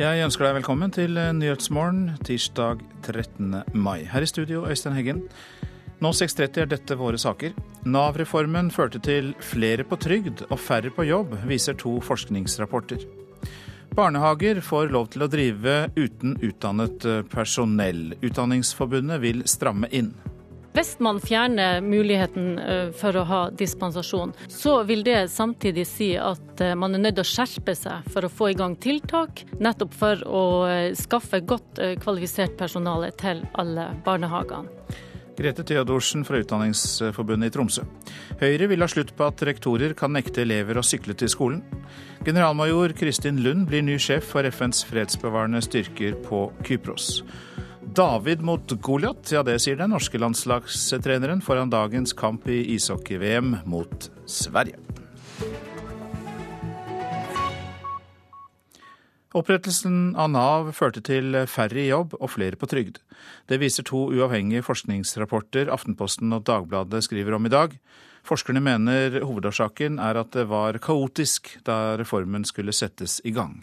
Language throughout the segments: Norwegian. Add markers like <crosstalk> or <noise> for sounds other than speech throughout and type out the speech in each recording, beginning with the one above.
Jeg ønsker deg velkommen til Nyhetsmorgen tirsdag 13. mai. Her i studio, Øystein Heggen. Nå 6.30 er dette våre saker. Nav-reformen førte til flere på trygd og færre på jobb, viser to forskningsrapporter. Barnehager får lov til å drive uten utdannet personell. Utdanningsforbundet vil stramme inn. Hvis man fjerner muligheten eh, for å ha dispensasjon, så vil det samtidig si at eh, man er nødt til å skjerpe seg for å få i gang tiltak, nettopp for å eh, skaffe godt kvalifisert personale til alle barnehagene. Grete Theodorsen fra Utdanningsforbundet i Tromsø. Høyre vil ha slutt på at rektorer kan nekte elever å sykle til skolen. Generalmajor Kristin Lund blir ny sjef for FNs fredsbevarende styrker på Kypros. David mot Goliat, ja det sier den norske landslagstreneren foran dagens kamp i ishockey-VM mot Sverige. Opprettelsen av Nav førte til færre i jobb og flere på trygd. Det viser to uavhengige forskningsrapporter Aftenposten og Dagbladet skriver om i dag. Forskerne mener hovedårsaken er at det var kaotisk da reformen skulle settes i gang.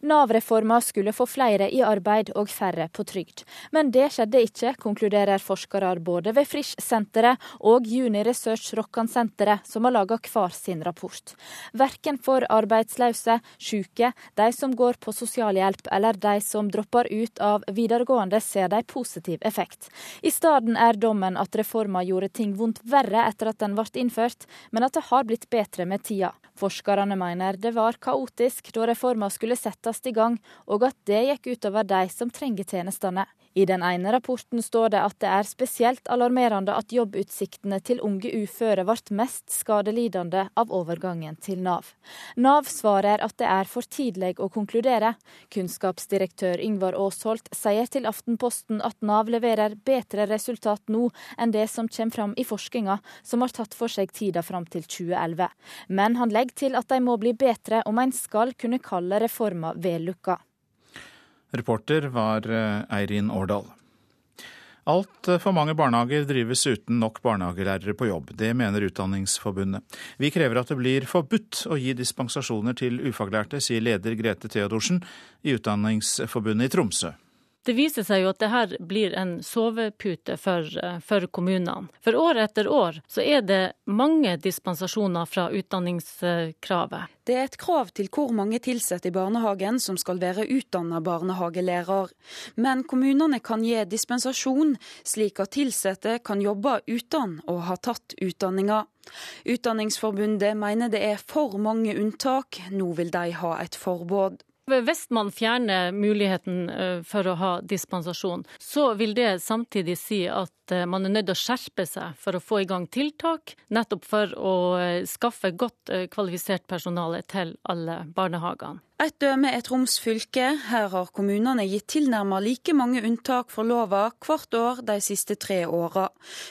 Nav-reforma skulle få flere i arbeid og færre på trygd. Men det skjedde ikke, konkluderer forskere både ved Frisch-senteret og Juni Research Rokkan-senteret, som har laga hver sin rapport. Verken for arbeidsløse, syke, de som går på sosialhjelp eller de som dropper ut av videregående, ser de positiv effekt. I stedet er dommen at reforma gjorde ting vondt verre etter at den ble innført, men at det har blitt bedre med tida. Forskerne mener det var kaotisk da reforma skulle settes i gang, og at det gikk utover de som trenger tjenestene. I den ene rapporten står det at det er spesielt alarmerende at jobbutsiktene til unge uføre ble mest skadelidende av overgangen til Nav. Nav svarer at det er for tidlig å konkludere. Kunnskapsdirektør Yngvar Aasholt sier til Aftenposten at Nav leverer bedre resultat nå enn det som kommer fram i forskninga, som har tatt for seg tida fram til 2011. Men han legger til at de må bli bedre om en skal kunne kalle reforma vellukka. Reporter var eh, Eirin Årdal. Altfor mange barnehager drives uten nok barnehagelærere på jobb. Det mener Utdanningsforbundet. Vi krever at det blir forbudt å gi dispensasjoner til ufaglærte, sier leder Grete Theodorsen i Utdanningsforbundet i Tromsø. Det viser seg jo at det her blir en sovepute for, eh, for, kommunene. For år etter år så er det mange dispensasjoner fra utdanningskravet. Det er et krav til hvor mange ansatte i barnehagen som skal være utdanna barnehagelærer. Men kommunene kan gi dispensasjon, slik at ansatte kan jobbe uten å ha tatt utdanninga. Utdanningsforbundet mener det er for mange unntak, nå vil de ha et forbud. Hvis man fjerner muligheten eh, for å ha dispensasjon, så vil det samtidig si at Eh, man er nødt til å skjerpe seg for å få i gang tiltak, nettopp for å eh, skaffe godt kvalifisert personale til alle barnehagene. Et døme er Troms fylke. Her har kommunene gitt tilnærmet like mange unntak for lova hvert år de siste tre åra.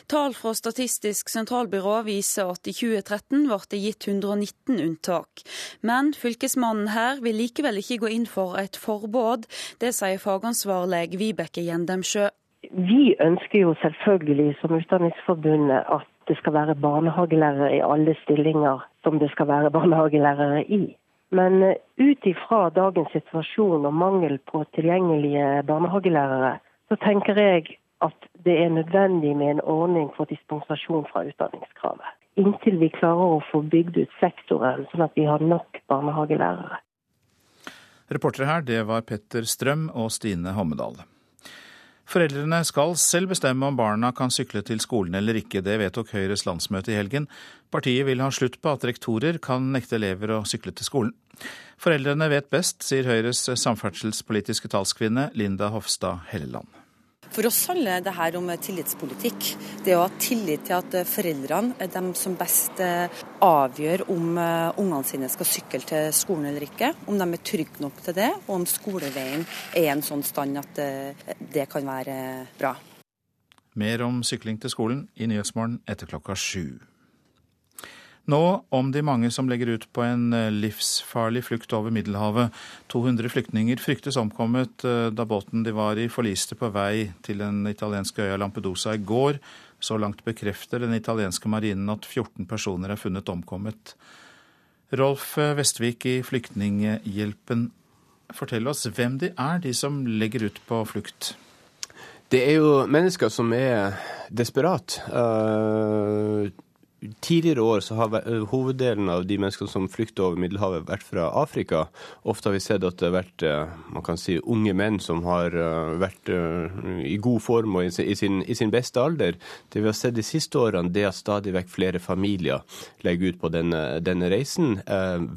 Tall fra Statistisk sentralbyrå viser at i 2013 ble det gitt 119 unntak. Men fylkesmannen her vil likevel ikke gå inn for et forbud. Det sier fagansvarlig Vibeke Gjendemsjø. Vi ønsker jo selvfølgelig som Utdanningsforbundet at det skal være barnehagelærere i alle stillinger som det skal være barnehagelærere i. Men eh, ut ifra dagens situasjon og mangel på tilgjengelige barnehagelærere, så tenker jeg at det er nødvendig med en ordning for dispensasjon fra utdanningskravet. Inntil vi klarer å få bygd ut sektoren, sånn at vi har nok barnehagelærere. Reportere her, det var Petter Strøm og Stine Hommedal. Foreldrene skal selv bestemme om barna kan sykle til skolen eller ikke. Det vedtok Høyres landsmøte i helgen. Partiet vil ha slutt på at rektorer kan nekte elever å sykle til skolen. Foreldrene vet best, sier Høyres samferdselspolitiske talskvinne Linda Hofstad Helleland. For oss handler det her om tillitspolitikk. Det å ha tillit til at foreldrene er dem som best eh, avgjør om eh, ungene sine skal sykle til skolen eller ikke. Om de er trygge nok til det, og om skoleveien er i en sånn stand at eh, det kan være bra. Mer om sykling til skolen i Nyhetsmorgen etter klokka sju. Nå om de mange som legger ut på en eh, livsfarlig flukt over Middelhavet. 200 flyktninger fryktes omkommet eh, da båten de var i forliste på vei til den italienske øya Lampedusa i går. Så langt bekrefter den italienske marinen at 14 personer er funnet omkommet. Rolf Vestvik i Flyktninghjelpen. fortell oss hvem de er, de som legger ut på flukt? Det er jo mennesker som er desperat. Uh, Tidligere år så har hoveddelen av de menneskene som flykter over Middelhavet, vært fra Afrika. Ofte har vi sett at det har vært man kan si, unge menn som har vært i god form og i sin, i sin beste alder. Det vi har sett de siste årene, det at stadig vekk flere familier legger ut på denne, denne reisen.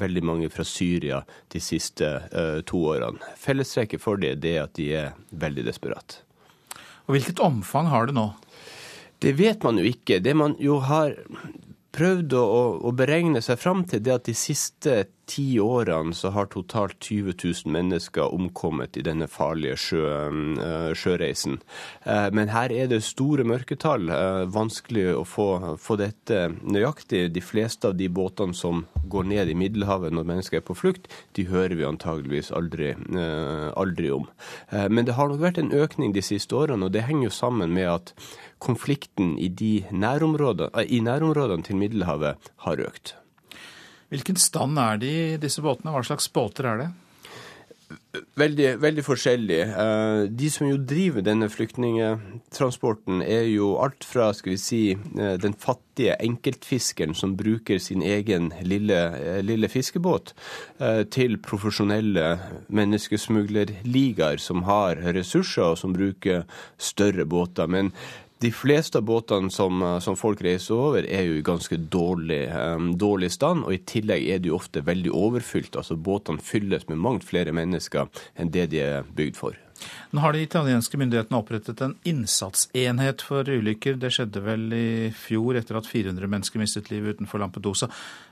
Veldig mange fra Syria de siste to årene. Fellestrekket for det er at de er veldig desperate. Og Hvilket omfang har det nå? Det vet man jo ikke. Det man jo har prøvd å, å, beregne seg fram til, det at de siste ti årene så har totalt 20 000 mennesker omkommet i denne farlige sjø, uh, sjøreisen. Uh, men her er det store mørketall. Uh, vanskelig å få, få, dette nøyaktig. De fleste av de båtene som går ned i Middelhavet når mennesker er på flukt, de hører vi antageligvis aldri, aldri om. men det har nok vært en økning de siste årene, og det henger jo sammen med at konflikten i, nærområdene, i nærområdene til Middelhavet har økt. Hvilken stand er de i disse båtene? Hva slags båter er det? Veldig, veldig forskjellig. Eh, de som jo driver denne flyktningtransporten, er jo alt fra skal vi si, eh, den fattige enkeltfiskeren som bruker sin egen lille, eh, lille fiskebåt, til profesjonelle menneskesmuglerligaer som har ressurser og som bruker større båter. Men de fleste av båtene som, eh, som, folk reiser over, er jo i ganske dårlig, um, dårlig, stand. Og i tillegg er de jo ofte veldig overfylt. Altså båtene fylles med mangt flere mennesker enn det de er bygd for. Nå har de italienske myndighetene opprettet en innsatsenhet for ulykker. Det skjedde vel i fjor etter at 400 mennesker mistet livet utenfor Lampedusa.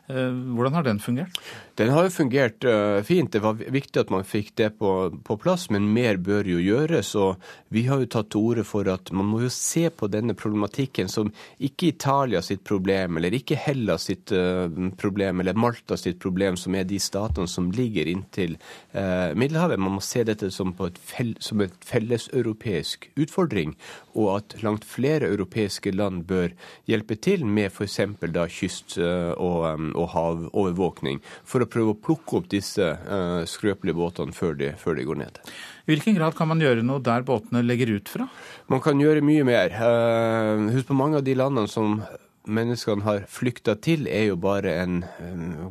Eh, hvordan har den fungert? Den har jo fungert uh, fint. Det var viktig at man fikk det på, på, plass, men mer bør jo gjøres. Og vi har jo tatt til orde for at man må jo se på denne problematikken som ikke Italia sitt problem, eller ikke Hellas sitt uh, problem, eller Malta sitt problem, som er de statene som ligger inntil Middelhavet. Man må se dette som, et, fel, som et felleseuropeisk utfordring, og at langt flere europeiske land bør hjelpe til med f.eks. da kyst- og og havovervåkning for å prøve å plukke opp disse uh, skrøpelige båtene før de, før de, går ned. I hvilken grad kan man gjøre noe der båtene legger ut fra? Man kan gjøre mye mer. Uh, husk på mange av de landene som menneskene har flykta til, er jo bare en,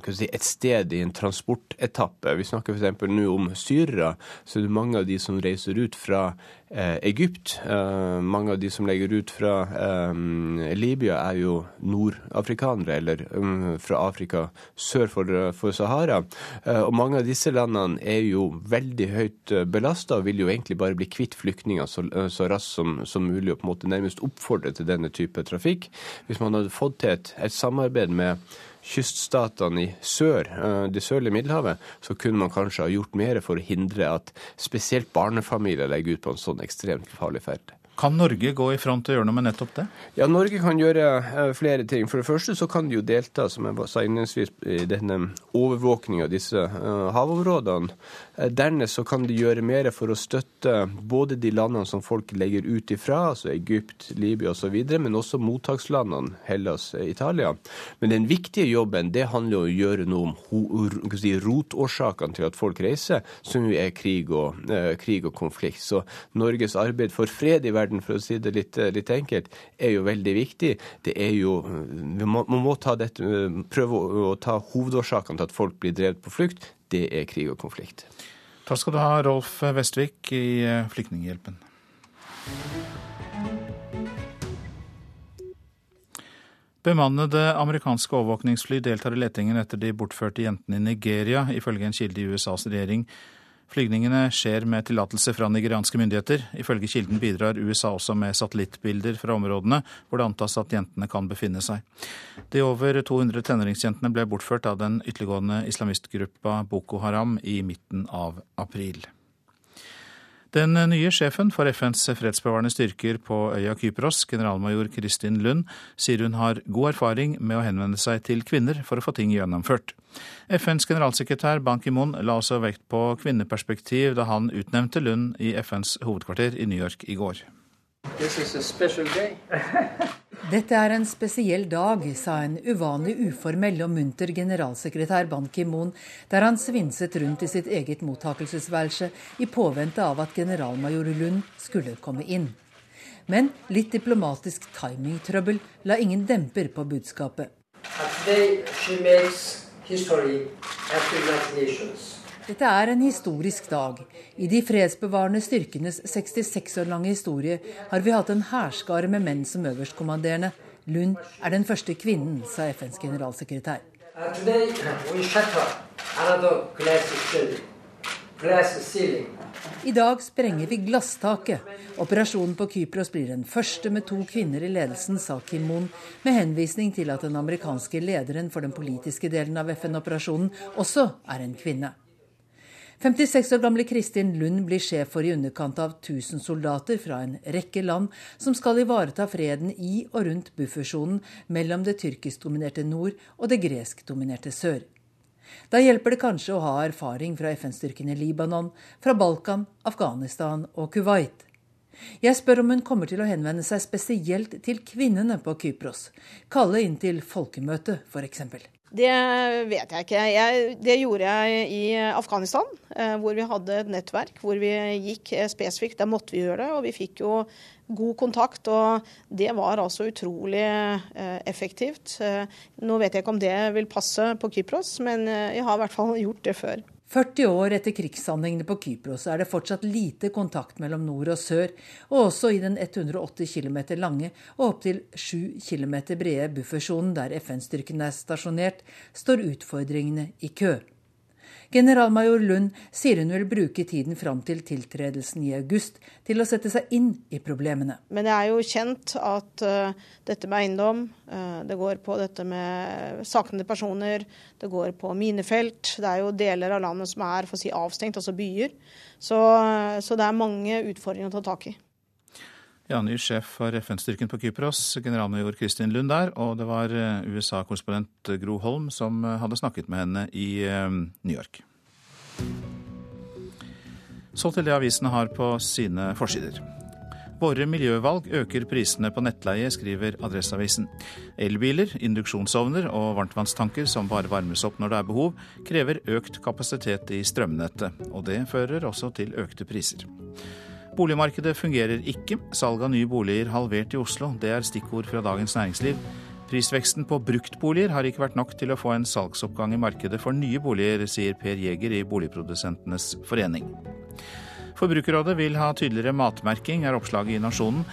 si, et sted i en transportetappe. Vi snakker f.eks. nå om syrere. Så det er mange av de som reiser ut fra Eh, Egypt. Eh, mange av de som legger ut fra eh, Libya, er jo nordafrikanere, eller um, fra Afrika sør for, for Sahara. Og mange av disse landene er jo veldig høyt belasta og vil jo egentlig bare bli kvitt flyktninger så, så raskt som, som, mulig, og på en måte nærmest oppfordre til denne type trafikk. Hvis man hadde fått til et, et samarbeid med kyststatene i sør, eh, det sørlige Middelhavet, så kunne man kanskje ha gjort mer for å hindre at spesielt barnefamilier legger ut på en sånn ekstremt farlig ferd. Kan Norge gå i front og gjøre noe med nettopp det? Ja, Norge kan gjøre uh, flere ting. For det første så kan de jo delta, som jeg sa innledningsvis, i denne overvåkninga av disse uh, havområdene. Uh, dernest så kan de gjøre mer for å støtte både de landene som folk legger ut ifra, altså Egypt, Libya osv., men også mottakslandene, Hellas, Italia. Men den viktige jobben det handler om å gjøre noe om si, rotårsakene til at folk reiser, som jo er krig og, krig og konflikt. Så Norges arbeid for fred i verden verden, for å si det litt, eh, litt enkelt, er jo veldig viktig. Det er jo, Man må, må dette, eh, prøve å, å ta hovedårsakene til at folk blir drevet på flukt. Det er krig og konflikt. Takk skal du ha, Rolf Vestvik i eh, Flyktninghjelpen. Bemannede amerikanske overvåkningsfly deltar i letingen etter de bortførte jentene i Nigeria, ifølge en kilde i USAs regjering. Flygningene skjer med tillatelse fra nigerianske myndigheter. Ifølge kilden bidrar USA også med satellittbilder fra områdene hvor det antas at jentene kan befinne seg. De over 200 tenåringsjentene ble bortført av den ytterliggående islamistgruppa Boko Haram i midten av april. Den nye sjefen for FNs fredsbevarende styrker på øya Kypros, generalmajor Kristin Lund, sier hun har god erfaring med å henvende seg til kvinner for å få ting gjennomført. FNs generalsekretær Ban Ki-moon la også vekt på kvinneperspektiv da han utnevnte Lund i FNs hovedkvarter i New York i går. <laughs> Dette er en spesiell dag, sa en uvanlig uformell og munter generalsekretær Ban Ki-moon, der han svinset rundt i sitt eget mottakelsesværelse i påvente av at generalmajor Lund skulle komme inn. Men litt diplomatisk timingtrøbbel la ingen demper på budskapet. Dette er en historisk dag. I de fredsbevarende styrkenes 66 år lange historie har vi hatt en hærskare med menn som øverstkommanderende. Lund er den første kvinnen, sa FNs generalsekretær. Uh, today I dag sprenger vi glasstaket. Operasjonen på Kypros blir den første med to kvinner i ledelsen, sa Kim Moon, med henvisning til at den amerikanske lederen for den politiske delen av FN-operasjonen også er en kvinne. 56 år gamle Kristin Lund blir sjef for i underkant av 1000 soldater fra en rekke land som skal ivareta freden i og rundt buffersonen mellom det tyrkisk-dominerte nord og det gresk-dominerte sør. Da hjelper det kanskje å ha erfaring fra FN-styrkene i Libanon, fra Balkan, Afghanistan og Kuwait. Jeg spør om hun kommer til å henvende seg spesielt til kvinnene på Kypros. Kalle inn til folkemøte, f.eks. Det vet jeg ikke. Jeg, det gjorde jeg i Afghanistan, eh, hvor vi hadde et nettverk hvor vi gikk eh, spesifikt. Der måtte vi gjøre det, og vi fikk jo god kontakt. Og det var altså utrolig eh, effektivt. Nå vet jeg ikke om det vil passe på Kypros, men jeg har i hvert fall gjort det før. 40 år etter krigshandlingene på Kypros er det fortsatt lite kontakt mellom nord og sør, og også i den 180 km lange og opptil 7 km brede buffersonen der FN-styrkene er stasjonert, står utfordringene i kø. Generalmajor Lund sier hun vil bruke tiden fram til tiltredelsen i august til å sette seg inn i problemene. Men det er jo kjent at uh, dette med eiendom, uh, det går på dette med saknede personer, det går på minefelt. Det er jo deler av landet som er for å si, avstengt, altså byer. Så, uh, så det er mange utfordringer å ta tak i. Ja, ny sjef for FN-styrken på Kypros, generalmajor Kristin Lund der, og det var eh, USA-korrespondent Gro Holm som eh, hadde snakket med henne i eh, New York. Så til det avisene har på sine forsider. Våre miljøvalg øker prisene på nettleie, skriver Adresseavisen. Elbiler, induksjonsovner og varmtvannstanker som bare varmes opp når det er behov, krever økt kapasitet i strømnettet. Og det fører også til økte priser. Boligmarkedet fungerer ikke. Salg av nye boliger halvert i Oslo. Det er stikkord fra Dagens Næringsliv. Prisveksten på bruktboliger har ikke vært nok til å få en salgsoppgang i markedet for nye boliger, sier Per Jæger i Boligprodusentenes forening. Forbrukerrådet vil ha tydeligere matmerking, er oppslaget i Nasjonen.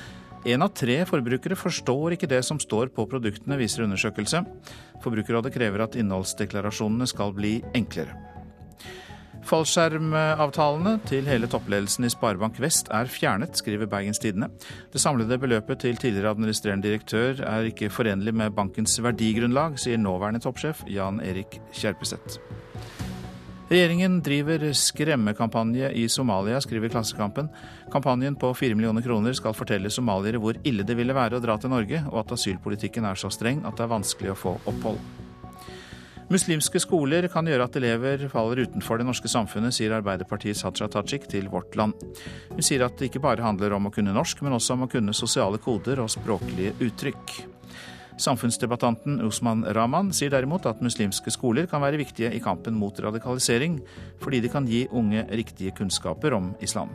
En av tre forbrukere forstår ikke det som står på produktene, viser undersøkelse. Forbrukerrådet krever at innholdsdeklarasjonene skal bli enklere. Fallskjermavtalene til hele toppledelsen i Sparebank Vest er fjernet, skriver Bergens Tidende. Det samlede beløpet til tidligere administrerende direktør er ikke forenlig med bankens verdigrunnlag, sier nåværende toppsjef Jan Erik Kjerpeseth. Regjeringen driver skremmekampanje i Somalia, skriver Klassekampen. Kampanjen på fire millioner kroner skal fortelle somaliere hvor ille det ville være å dra til Norge, og at asylpolitikken er så streng at det er vanskelig å få opphold. Muslimske skoler kan gjøre at elever faller utenfor det norske samfunnet, sier Arbeiderpartiets Haja Tajik til Vårt Land. Hun sier at det ikke bare handler om å kunne norsk, men også om å kunne sosiale koder og språklige uttrykk. Samfunnsdebattanten Usman Rahman sier derimot at muslimske skoler kan være viktige i kampen mot radikalisering, fordi de kan gi unge riktige kunnskaper om islam.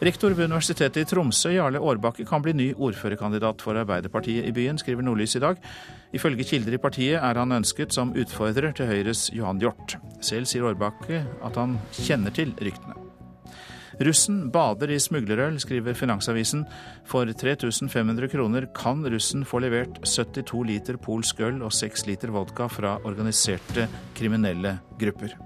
Rektor ved Universitetet i Tromsø, Jarle Aarbakke, kan bli ny ordførerkandidat for Arbeiderpartiet i byen, skriver Nordlys i dag. Ifølge kilder i partiet er han ønsket som utfordrer til Høyres Johan Hjort. Selv sier Aarbakke at han kjenner til ryktene. Russen bader i smuglerøl, skriver Finansavisen. For 3500 kroner kan russen få levert 72 liter polsk øl og 6 liter vodka fra organiserte kriminelle grupper.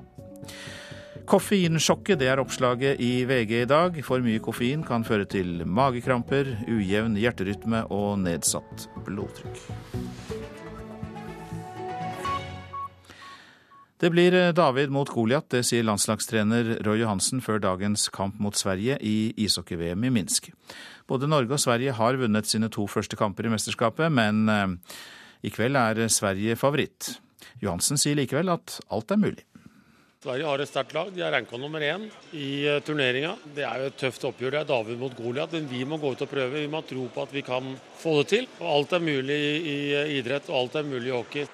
Koffeinsjokket, det er oppslaget i VG i dag. For mye koffein kan føre til magekramper, ujevn hjerterytme og nedsatt blodtrykk. Det blir David mot Goliat, det sier landslagstrener Roy Johansen før dagens kamp mot Sverige i ishockey-VM i Minsk. Både Norge og Sverige har vunnet sine to første kamper i mesterskapet, men eh, i kveld er Sverige favoritt. Johansen sier likevel at alt er mulig. Sverige har et sterkt lag. De er ranka nummer én i eh, turneringa. Det er jo et tøft oppgjør. Det er David mot Goliat. Men vi må gå ut og prøve. Vi må ha tro på at vi kan få det til. Og alt er mulig i idrett, og alt er mulig i hockey.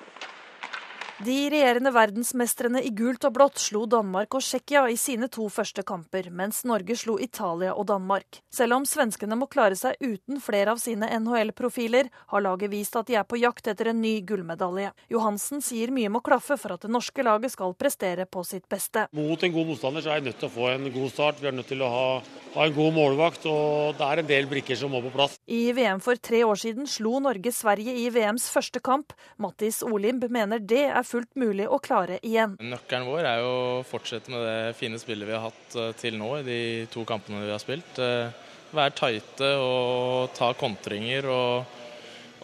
De regjerende verdensmestrene i gult og blått slo Danmark og Tsjekkia i sine to første kamper, mens Norge slo Italia og Danmark. Selv om svenskene må klare seg uten flere av sine NHL-profiler, har laget vist at de er på jakt etter en ny gullmedalje. Johansen sier mye må klaffe for at det norske laget skal prestere på sitt beste. Mot en god motstander så er jeg nødt til å få en god start. Vi er nødt til å ha, ha en god målvakt, og det er en del brikker som må på plass. I VM for tre år siden slo Norge Sverige i VMs første kamp. Mattis Olimb mener det er fullt mulig å klare igjen. Nøkkelen vår er jo å fortsette med det fine spillet vi har hatt eh, til nå i de to kampene vi har spilt. Eh, være tighte og ta kontringer og,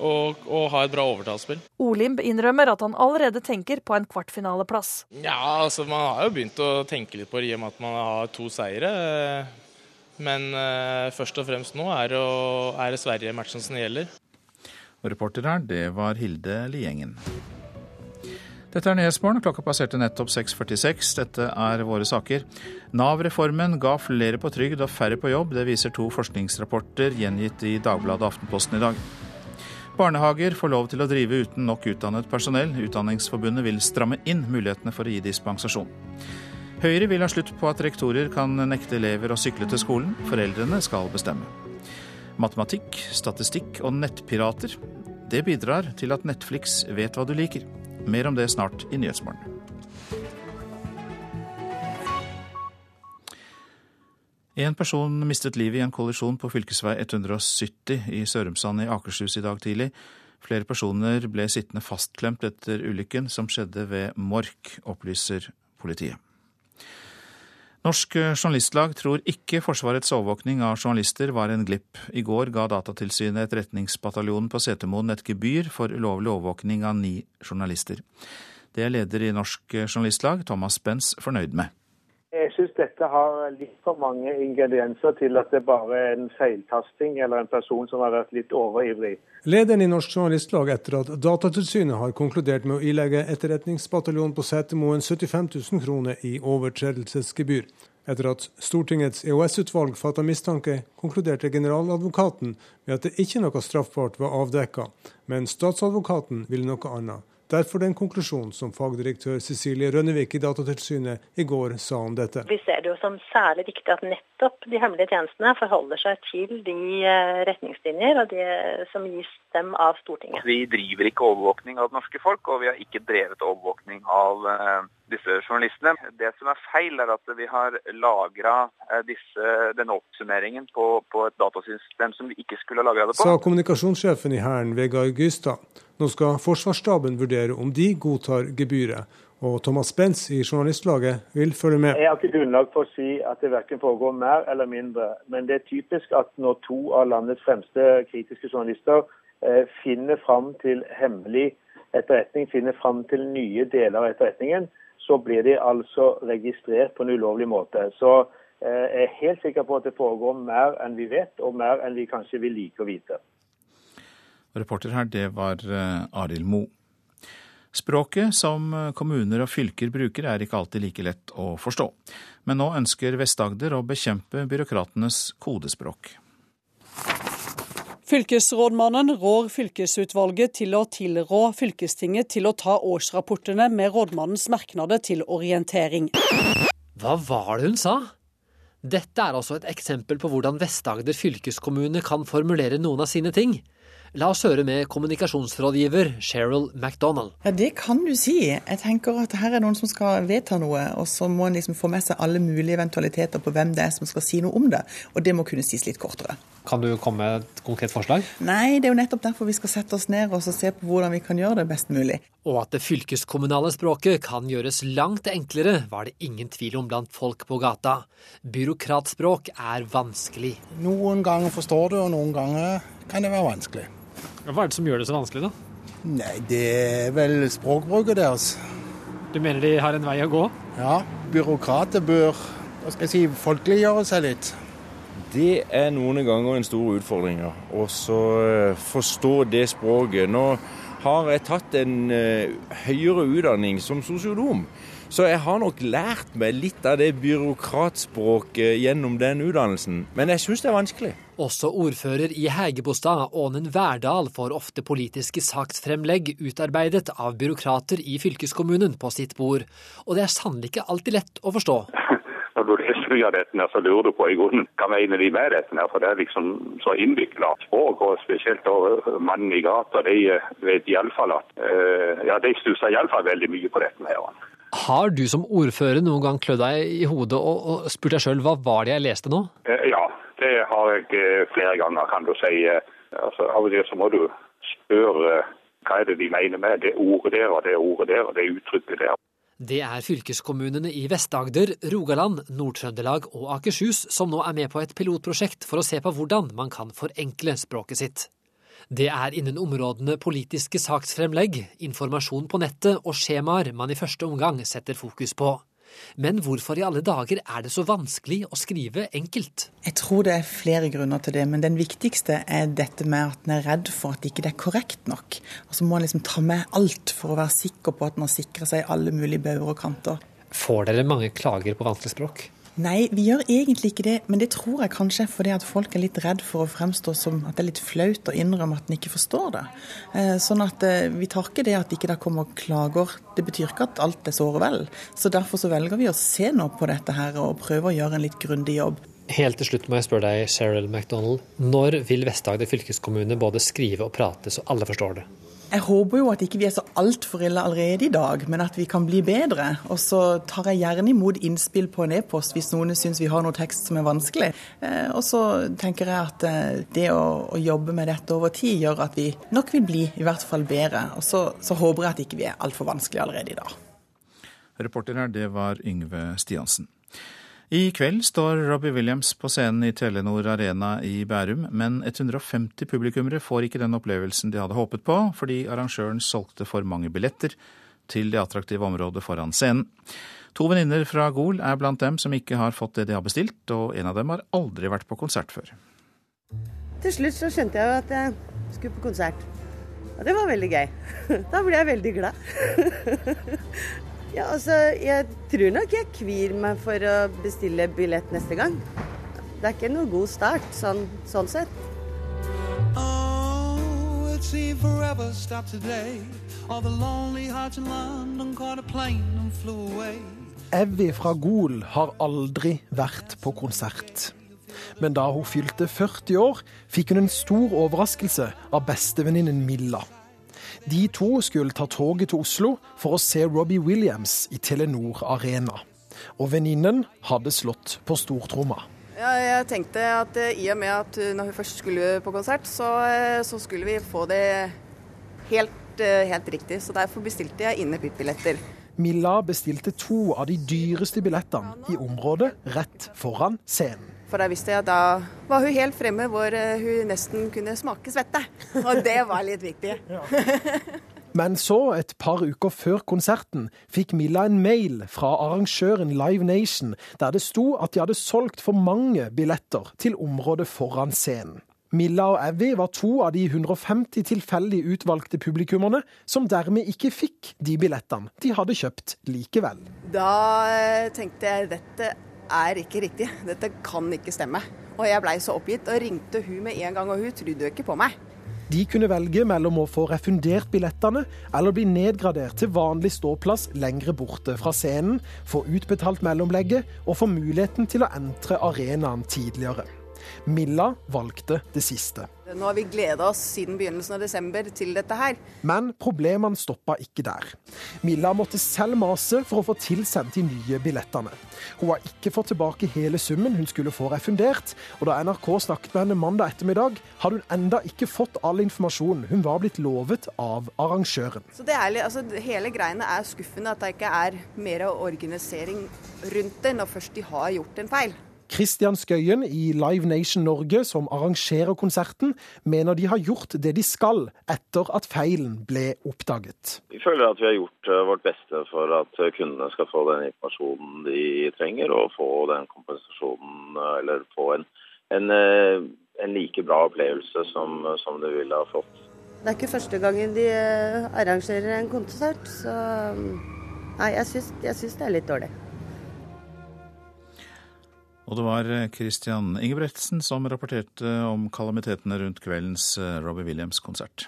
og, og ha et bra overtallsspill. Olimb innrømmer at han allerede tenker på en kvartfinaleplass. Ja, altså man har jo begynt å tenke litt på det i og med at man har to seire. Men eh, først og fremst nå er, det Sverige-matchen som gjelder. Og reporter her, det var Hilde Liengen. Dette er Nyhetsmorgen. Klokka passerte nettopp 6.46. Dette er våre saker. Nav-reformen ga flere på trygd og færre på jobb. Det viser to forskningsrapporter gjengitt i Dagbladet Aftenposten i dag. Barnehager får lov til å drive uten nok utdannet personell. Utdanningsforbundet vil stramme inn mulighetene for å gi dispensasjon. Høyre vil ha slutt på at rektorer kan nekte elever å sykle til skolen. Foreldrene skal bestemme. Matematikk, statistikk og nettpirater. Det bidrar til at Netflix vet hva du liker. Mer om det snart i Nyhetsmorgen. En person mistet livet i en kollisjon på fv. 170 i Sørumsand i Akershus i dag tidlig. Flere personer ble sittende fastklemt etter ulykken som skjedde ved Mork, opplyser politiet. Norsk Journalistlag tror ikke Forsvarets overvåkning av journalister var en glipp. I går ga Datatilsynet Etterretningsbataljonen på Setermoen et gebyr for ulovlig overvåkning av ni journalister. Det er leder i Norsk Journalistlag, Thomas Spence, fornøyd med. Dette har litt for mange ingredienser til at det bare er en feiltasting eller en person som har vært litt overivrig. Lederen i Norsk Journalistlag etter at Datatilsynet har konkludert med å ilegge Etterretningsbataljonen på Setermoen 75 000 kroner i overtredelsesgebyr. Etter at Stortingets EOS-utvalg fatta mistanke, konkluderte generaladvokaten med at det ikke noe straffbart var avdekka, men statsadvokaten ville noe annet. Derfor den konklusjonen som fagdirektør Cecilie Rønnevik i Datatilsynet i går sa om dette. Vi ser det jo som særlig viktig at nettopp de hemmelige tjenestene forholder seg til de eh, retningslinjer og det som gis dem av Stortinget. Vi driver ikke overvåkning av det norske folk, og vi har ikke drevet overvåkning av eh, disse journalistene. Det som er feil, er at vi har lagra eh, denne oppsummeringen på, på, et datasystem som vi ikke skulle ha lagra det på. Sa kommunikasjonssjefen i Hæren, Vegard Gystad. Nå skal Forsvarsstaben vurdere om de godtar gebyret. Og Thomas Spens i Journalistlaget vil følge med. Jeg har ikke grunnlag for å si at det verken foregår mer eller mindre. Men det er typisk at når to av landets fremste kritiske journalister eh, finner fram til hemmelig etterretning, finner fram til nye deler av etterretningen, så blir de altså registrert på en ulovlig måte. Så eh, jeg er helt sikker på at det foregår mer enn vi vet, og mer enn vi kanskje vil like å vite. Reporter her, det var eh, Arild Mo. Språket som kommuner og fylker bruker er ikke alltid like lett å forstå. Men nå ønsker Vest-Agder å bekjempe byråkratenes kodespråk. Fylkesrådmannen rår fylkesutvalget til å tilrå fylkestinget til å ta årsrapportene med rådmannens merknader til orientering. Hva var det hun sa? Dette er altså et eksempel på hvordan Vest-Agder fylkeskommune kan formulere noen av sine ting. La oss høre med kommunikasjonsrådgiver Cheryl MacDonald. Ja, Det kan du si. Jeg tenker at her er noen som skal vedta noe, og så må en liksom få med seg alle mulige eventualiteter på hvem det er som skal si noe om det. Og det må kunne sies litt kortere. Kan du komme med et konkret forslag? Nei, det er jo nettopp derfor vi skal sette oss ned og se på hvordan vi kan gjøre det best mulig. Og at det fylkeskommunale språket kan gjøres langt enklere, var det ingen tvil om blant folk på gata. Byråkratspråk er vanskelig. Noen ganger forstår du, og noen ganger kan det være vanskelig. Hva er det som gjør det så vanskelig, da? Nei, Det er vel språkbruket deres. Du mener de har en vei å gå? Ja. Byråkrater bør hva skal jeg si, folkeliggjøre seg litt. Det er noen ganger en stor utfordring å forstå det språket. Nå har jeg tatt en høyere utdanning som sosionom. Så jeg har nok lært meg litt av det byråkratspråket gjennom den utdannelsen. Men jeg syns det er vanskelig. Også ordfører i Hægebostad, Ånen Verdal, får ofte politiske saksfremlegg utarbeidet av byråkrater i fylkeskommunen på sitt bord. Og det er sannelig ikke alltid lett å forstå. Når du leser mye av dette, så lurer du på i grunnen hva mener de med dette. For det er liksom så innvikla språk, og spesielt mannen i gata. De vet iallfall at Ja, de stusser iallfall veldig mye på dette. her. Har du som ordfører noen gang klødd deg i hodet og, og spurt deg sjøl hva var det jeg leste nå? Ja, det har jeg flere ganger, kan du si. Altså, av og til så må du spørre hva er det de mener med det ordet der og det ordet der og det uttrykket der. Det er fylkeskommunene i Vest-Agder, Rogaland, Nord-Trøndelag og Akershus som nå er med på et pilotprosjekt for å se på hvordan man kan forenkle språket sitt. Det er innen områdene politiske saksfremlegg, informasjon på nettet og skjemaer man i første omgang setter fokus på. Men hvorfor i alle dager er det så vanskelig å skrive enkelt? Jeg tror det er flere grunner til det, men den viktigste er dette med at en er redd for at ikke det er korrekt nok. Og så må en liksom ta med alt for å være sikker på at en har sikra seg alle mulige bauger og kanter. Får dere mange klager på vanskelig språk? Nei, vi gjør egentlig ikke det, men det tror jeg kanskje fordi at folk er litt redd for å fremstå som at det er litt flaut å innrømme at en ikke forstår det. Sånn at vi tar ikke det at ikke det kommer klager. Det betyr ikke at alt er såre vel. Så derfor så velger vi å se nå på dette her og prøve å gjøre en litt grundig jobb. Helt til slutt må jeg spørre deg, Cheryl MacDonald. Når vil Vest-Agder fylkeskommune både skrive og prate så alle forstår det? Jeg håper jo at ikke vi er så altfor ille allerede i dag, men at vi kan bli bedre. Og så tar jeg gjerne imot innspill på en e-post hvis noen syns vi har noe tekst som er vanskelig. Og så tenker jeg at det å, å, jobbe med dette over tid gjør at vi nok vil bli i hvert fall bedre. Og så, så håper jeg at ikke vi er altfor vanskelige allerede i dag. Reporter her, det var Yngve Stiansen. I kveld står Robbie Williams på scenen i Telenor Arena i Bærum, men 150 publikummere får ikke den opplevelsen de hadde håpet på, fordi arrangøren solgte for mange billetter til det attraktive området foran scenen. To venninner fra Gol er blant dem som ikke har fått det de har bestilt, og en av dem har aldri vært på konsert før. Til slutt så skjønte jeg jo at jeg skulle på konsert. Og det var veldig gøy. <laughs> Da ble jeg veldig glad. <laughs> Ja, altså, jeg tror nok jeg kvir meg for å bestille billett neste gang. Det er ikke noe god start, sånn, sånn sett. Oh, it seemed forever stopped today. All the lonely hearts in London caught a plane and flew away. Evy fra Gol har aldri vært på konsert. Men da hun fylte 40 år, fikk hun en stor overraskelse av bestevenninnen Milla. De to skulle ta toget til Oslo for å se Robbie Williams i Telenor Arena. Og venninnen hadde slått på stortromma. Ja, jeg tenkte at i og med at når hun først skulle på konsert, så, så skulle vi få det helt, helt, riktig. Så derfor bestilte jeg inne VIP-billetter. Milla bestilte to av de dyreste billettene i området rett foran scenen. For da visste jeg at da var hun helt fremme hvor hun nesten kunne smake svette. Og det var litt viktig. <laughs> Men så, et par uker før konserten, fikk Milla en mail fra arrangøren Live Nation der det sto at de hadde solgt for mange billetter til området foran scenen. Milla og Evy var to av de 150 tilfeldig utvalgte publikummerne som dermed ikke fikk de billettene de hadde kjøpt likevel. Da tenkte jeg dette er ikke riktig. Dette kan ikke stemme. Og jeg blei så oppgitt og ringte hun med en gang, og hun trodde jo ikke på meg. De kunne velge mellom å få refundert billettene eller bli nedgradert til vanlig ståplass lengre borte fra scenen, få utbetalt mellomlegget og få muligheten til å entre arenaen tidligere. Milla valgte det siste. Nå har vi gleda oss siden begynnelsen av desember til dette her. Men problemene stoppa ikke der. Milla måtte selv mase for å få tilsendt de nye billettene. Hun har ikke fått tilbake hele summen hun skulle få refundert, og da NRK snakket med henne mandag ettermiddag, hadde hun enda ikke fått all informasjonen hun var blitt lovet av arrangøren. Så det er, altså, Hele greiene er skuffende at det ikke er mer organisering rundt det når først de har gjort en feil. Christian Skøyen i Live Nation Norge, som arrangerer konserten, mener de har gjort det de skal etter at feilen ble oppdaget. Vi føler at vi har gjort vårt beste for at kundene skal få den informasjonen de trenger, og få den kompensasjonen, eller få en, en, en like bra opplevelse som, som de ville ha fått. Det er ikke første gangen de arrangerer en konsert, så Nei, jeg syns, jeg syns det er litt dårlig. Og det var Christian Ingebretsen som rapporterte om kalamitetene rundt kveldens eh, Robbie Williams-konsert.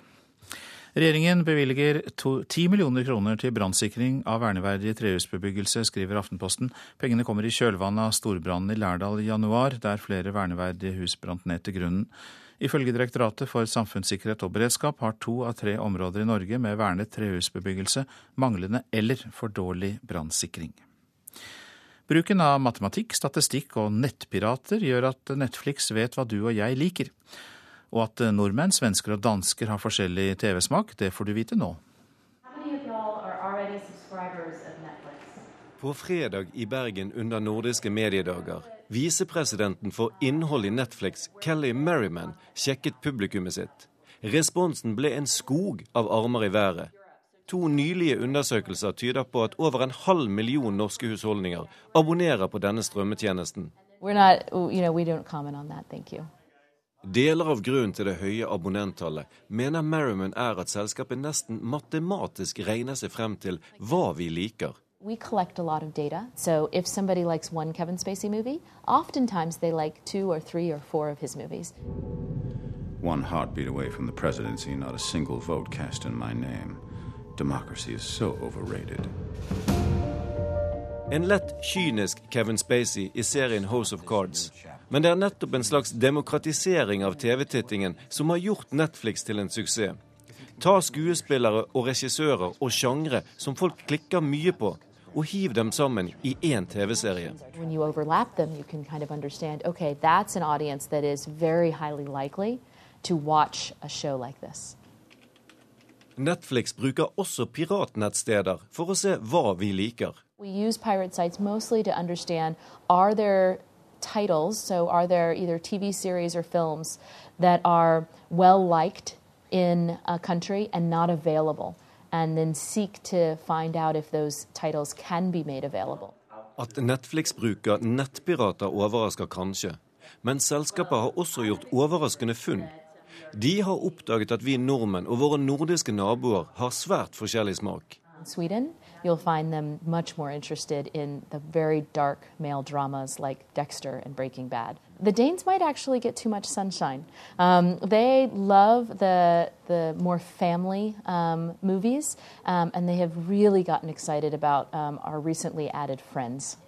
Regjeringen bevilger 10 millioner kroner til brannsikring av verneverdig trehusbebyggelse, skriver Aftenposten. Pengene kommer i kjølvannet av storbrannen i Lærdal i januar, der flere verneverdige hus brant ned til grunnen. Ifølge Direktoratet for samfunnssikkerhet og beredskap har to av tre områder i Norge med vernet trehusbebyggelse manglende eller for dårlig brannsikring. Bruken av matematikk, statistikk og nettpirater gjør at Netflix vet hva du og jeg liker. Og at nordmenn, svensker og dansker har forskjellig TV-smak, det får du vite nå. På fredag i Bergen under nordiske mediedager Visepresidenten for innhold i Netflix, Kelly Merriman, sjekket publikummet sitt. Responsen ble en skog av armer i været. To nylige undersøkelser tyder på at over en halv million norske husholdninger abonnerer på denne strømmetjenesten. Not, you know, Deler av grunnen til det høye abonnenttallet mener Merriman er at selskapet nesten matematisk regner seg frem til hva vi liker. We collect a lot of data. So if somebody likes one Kevin Spacey movie, oftentimes they like two or three or four of his movies. One heartbeat away from the presidency, not a single vote cast in my name. Democracy is so overrated. En lett kynisk Kevin Spacey i serien House of Cards. Men det er nettopp en slags demokratisering av TV-tittingen som har gjort Netflix til en suksess. Ta skuespillere og regissører og sjangre som folk klikker mye på, og hiv dem sammen i én TV-serie. Kind of okay, like Netflix bruker også piratnettsteder for å se hva vi liker. We use pirate sites mostly to understand are there titles, so are there either TV series or films that are well liked in a country and not available? and then seek to find out if those titles can be made available. At Netflix bruker nettpirater overrasker kanskje, men selskapet har også gjort overraskende funn. De har oppdaget at vi nordmenn og våre nordiske naboer har svært forskjellig smak. Sweden you'll find them much more interested in the very dark male dramas like Dexter and Breaking Bad. The Danes might actually get too much sunshine. Um, they love the the more family um, movies, um, and they have really gotten excited about um, our recently added Friends.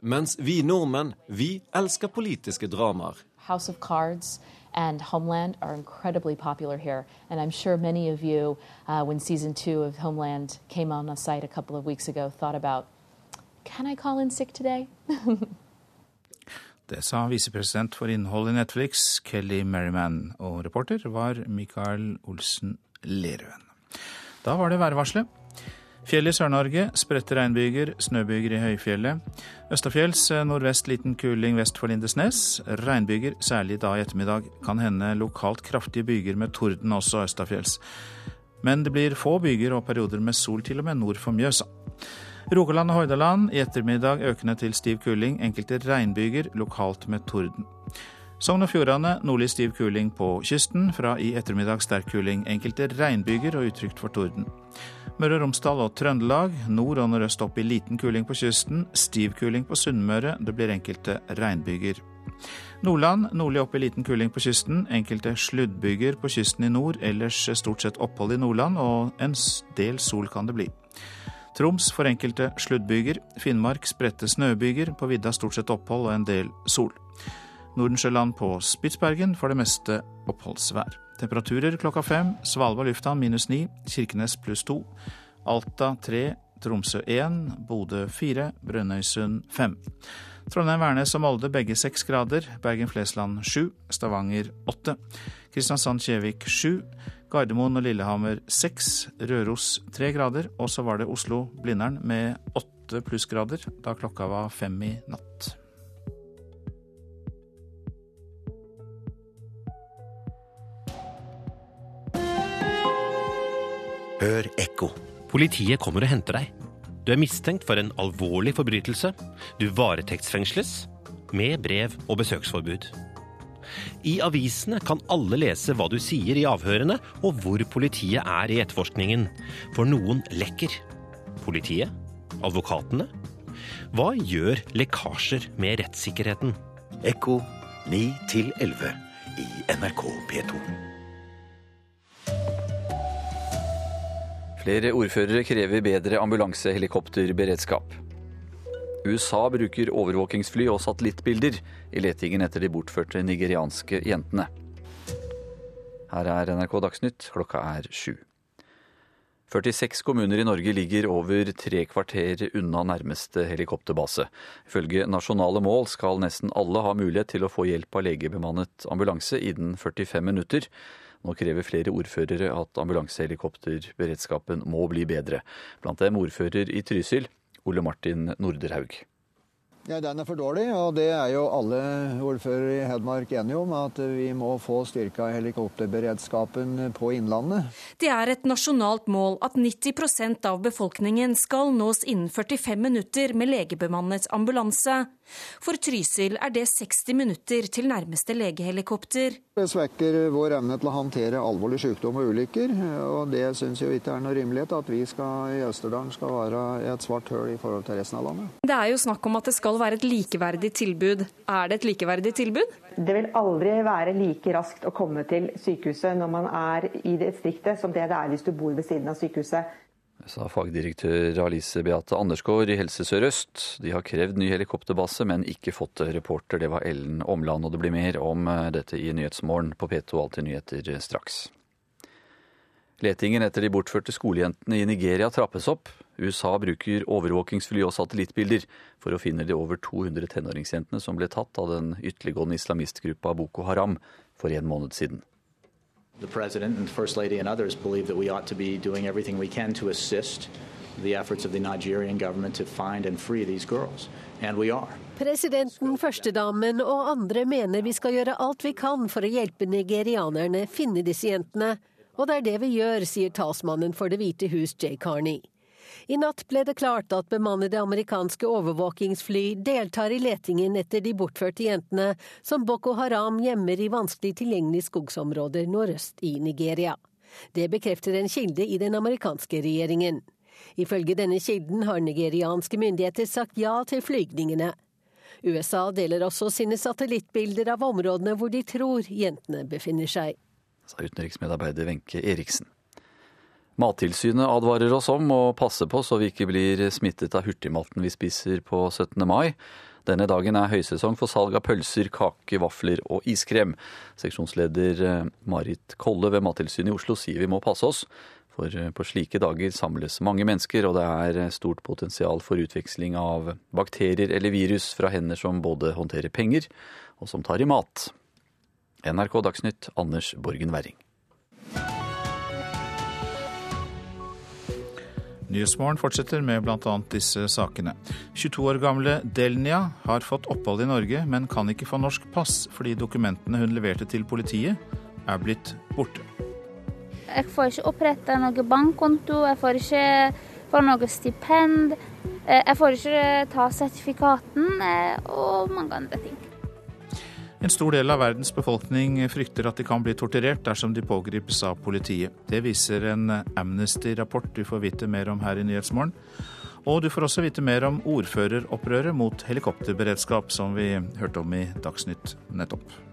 Mens vi nordmenn, vi elsker politiske dramaer. House of Cards and Homeland are incredibly popular here. And I'm sure many of you, uh, when season two of Homeland came on the site a couple of weeks ago, thought about can I call in sick today? <laughs> Det sa visepresident for innhold i Netflix, Kelly Merriman, og reporter var Mikael Olsen Lerøen. Da var det værvarselet. Fjell i Sør-Norge, spredte regnbyger, snøbyger i høyfjellet. Østafjells eh, nordvest liten kuling vest for Lindesnes. Regnbyger, særlig da i ettermiddag. Kan hende lokalt kraftige byger med torden også østafjells. Men det blir få byger og perioder med sol til og med nord for Mjøsa. Rogaland og Hordaland i ettermiddag økende til stiv kuling. Enkelte regnbyger, lokalt med torden. Sogn og Fjordane nordlig stiv kuling på kysten. Fra i ettermiddag sterk kuling. Enkelte regnbyger og utrygt for torden. Møre og Romsdal og Trøndelag. Nord og nordøst opp i liten kuling på kysten. Stiv kuling på Sunnmøre. Det blir enkelte regnbyger. Nordland nordlig opp i liten kuling på kysten. Enkelte sluddbyger på kysten i nord. Ellers stort sett opphold i Nordland, og en del sol kan det bli. Troms for enkelte sluddbyger. Finnmark spredte snøbyger. På vidda stort sett opphold og en del sol. Nordensjøland på Spitsbergen for det meste oppholdsvær. Temperaturer klokka fem. Svalbard lufthavn minus ni. Kirkenes pluss to. Alta tre. Tromsø én. Bodø fire. Brønnøysund fem. Trondheim, Værnes og Molde begge seks grader. Bergen-Flesland sju. Stavanger åtte. Kristiansand-Kjevik sju. Gardermoen og Lillehammer seks. Røros tre grader. Og så var det Oslo-Blindern med åtte plussgrader da klokka var fem i natt. Hør ekko. Politiet kommer og henter deg. Du er mistenkt for en alvorlig forbrytelse. Du varetektsfengsles med brev og besøksforbud. I avisene kan alle lese hva du sier i avhørene, og hvor politiet er i etterforskningen. For noen lekker. Politiet Advokatene? Hva gjør lekkasjer med rettssikkerheten? Ekko 9 11 i NRK P2. Flere ordførere krever bedre ambulansehelikopterberedskap. USA bruker overvåkingsfly og satellittbilder i letingen etter de bortførte nigerianske jentene. Her er NRK Dagsnytt, klokka er sju. 46 kommuner i Norge ligger over tre kvarter unna nærmeste helikopterbase. Ifølge nasjonale mål skal nesten alle ha mulighet til å få hjelp av legebemannet ambulanse innen 45 minutter. Nå krever flere ordførere at ambulansehelikopterberedskapen må bli bedre. Blant dem ordfører i Trysil, Ole Martin Norderhaug. Ja, Den er for dårlig, og det er jo alle ordførere i Hedmark enige om. At vi må få styrka helikopterberedskapen på Innlandet. Det er et nasjonalt mål at 90% av befolkningen skal nås innen 45 minutter med legebemannet ambulanse. For Trysil er det 60 minutter til nærmeste legehelikopter. Det svekker vår evne til å håndtere alvorlig sykdom og ulykker. Og det syns jo ikke er noe rimelighet at vi skal, i Østerdalen skal være et svart høl i forhold til resten av landet. Det er jo snakk om at det skal være et likeverdig tilbud. Er det et likeverdig tilbud? Det vil aldri være like raskt å komme til sykehuset når man er i distriktet som det det er hvis du bor ved siden av sykehuset sa fagdirektør Alice Beate Andersgaard i Helse Sør-Øst. De har krevd ny helikopterbase, men ikke fått reporter. Det var Ellen Omland, og det blir mer om eh, dette i Nyhetsmorgen på P2 Alltid nyheter straks. Letingen etter de bortførte skolejentene i Nigeria trappes opp. USA bruker overvåkingsfly og satellittbilder for å finne de over 200 tenåringsjentene som ble tatt av den ytterliggående islamistgruppa Boko Haram for en måned siden. The President and First Lady and others believe that we ought to be doing everything we can to assist the efforts of the Nigerian government to find and free these girls. And we are. Presidenten, førstedamen og andre mener vi skal gjøre alt vi kan for å hjelpe nigerianerne finne disse jentene. Og det er det vi gjør, sier talsmannen for Det hvite hus, Jay Carney. I natt ble det klart at bemannede amerikanske overvåkingsfly deltar i letingen etter de bortførte jentene som Boko Haram gjemmer i vanskelig tilgjengelige skogsområder nordøst i Nigeria. Det bekrefter en kilde i den amerikanske regjeringen. Ifølge denne kilden har nigerianske myndigheter sagt ja til flygningene. USA deler også sine satellittbilder av områdene hvor de tror jentene befinner seg. Sa utenriksmedarbeider Wenche Eriksen. Mattilsynet advarer oss om å passe på så vi ikke blir smittet av hurtigmaten vi spiser på 17. mai. Denne dagen er høysesong for salg av pølser, kake, vafler og iskrem. Seksjonsleder eh, Marit Kolle ved Mattilsynet i Oslo sier vi må passe oss. For eh, på slike dager samles mange mennesker, og det er eh, stort potensial for utveksling av bakterier eller virus fra hender som både håndterer penger og som tar i mat. NRK Dagsnytt, Anders Borgen Werring. Nyhetsmorgen fortsetter med bl.a. disse sakene. 22 år gamle Delnia har fått opphold i Norge, men kan ikke få norsk pass fordi dokumentene hun leverte til politiet, er blitt borte. Jeg får ikke oppretta noe bankkonto, jeg får ikke få noe stipend. Eh, jeg får ikke ta sertifikaten eh, og mange andre ting. En stor del av verdens befolkning frykter at de kan bli torturert dersom de pågripes av politiet. Det viser en Amnesty-rapport du får vite mer om her i Nyhetsmorgen. Og du får også vite mer om ordføreropprøret mot helikopterberedskap, som vi hørte om i Dagsnytt nettopp.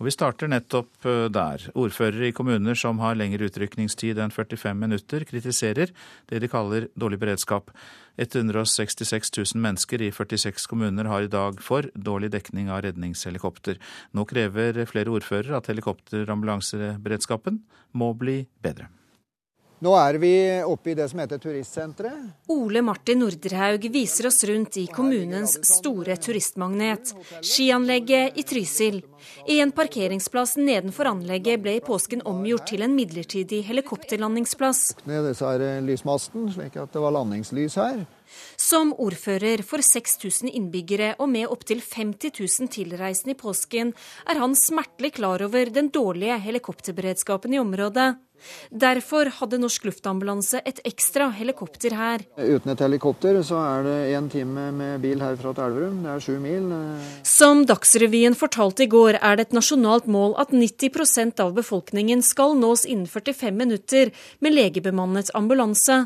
Og Vi starter nettopp eh, der. Ordførere i kommuner som har lengre utrykningstid enn 45 minutter, kritiserer det de kaller dårlig beredskap. 166 000 mennesker i 46 kommuner har i dag for dårlig dekning av redningshelikopter. Nå krever flere ordførere at helikopterambulanseberedskapen må bli bedre. Nå er vi oppe i det som heter turistsenteret. Ole Martin Nordrehaug viser oss rundt i kommunens store turistmagnet, skianlegget i Trysil. En parkeringsplass nedenfor anlegget ble i påsken omgjort til en midlertidig helikopterlandingsplass. Ned disse her lysmasten, slik at det var landingslys her. Som ordfører for 6000 innbyggere og med opptil 50 000 tilreisende i påsken, er han smertelig klar over den dårlige helikopterberedskapen i området. Derfor hadde Norsk Luftambulanse et ekstra helikopter her. Uten et helikopter så er det én time med bil herfra til Elverum. Det er sju mil. Som Dagsrevyen fortalte i går, er det et nasjonalt mål at 90% av befolkningen skal nås innen 45 minutter med legebemannet ambulanse.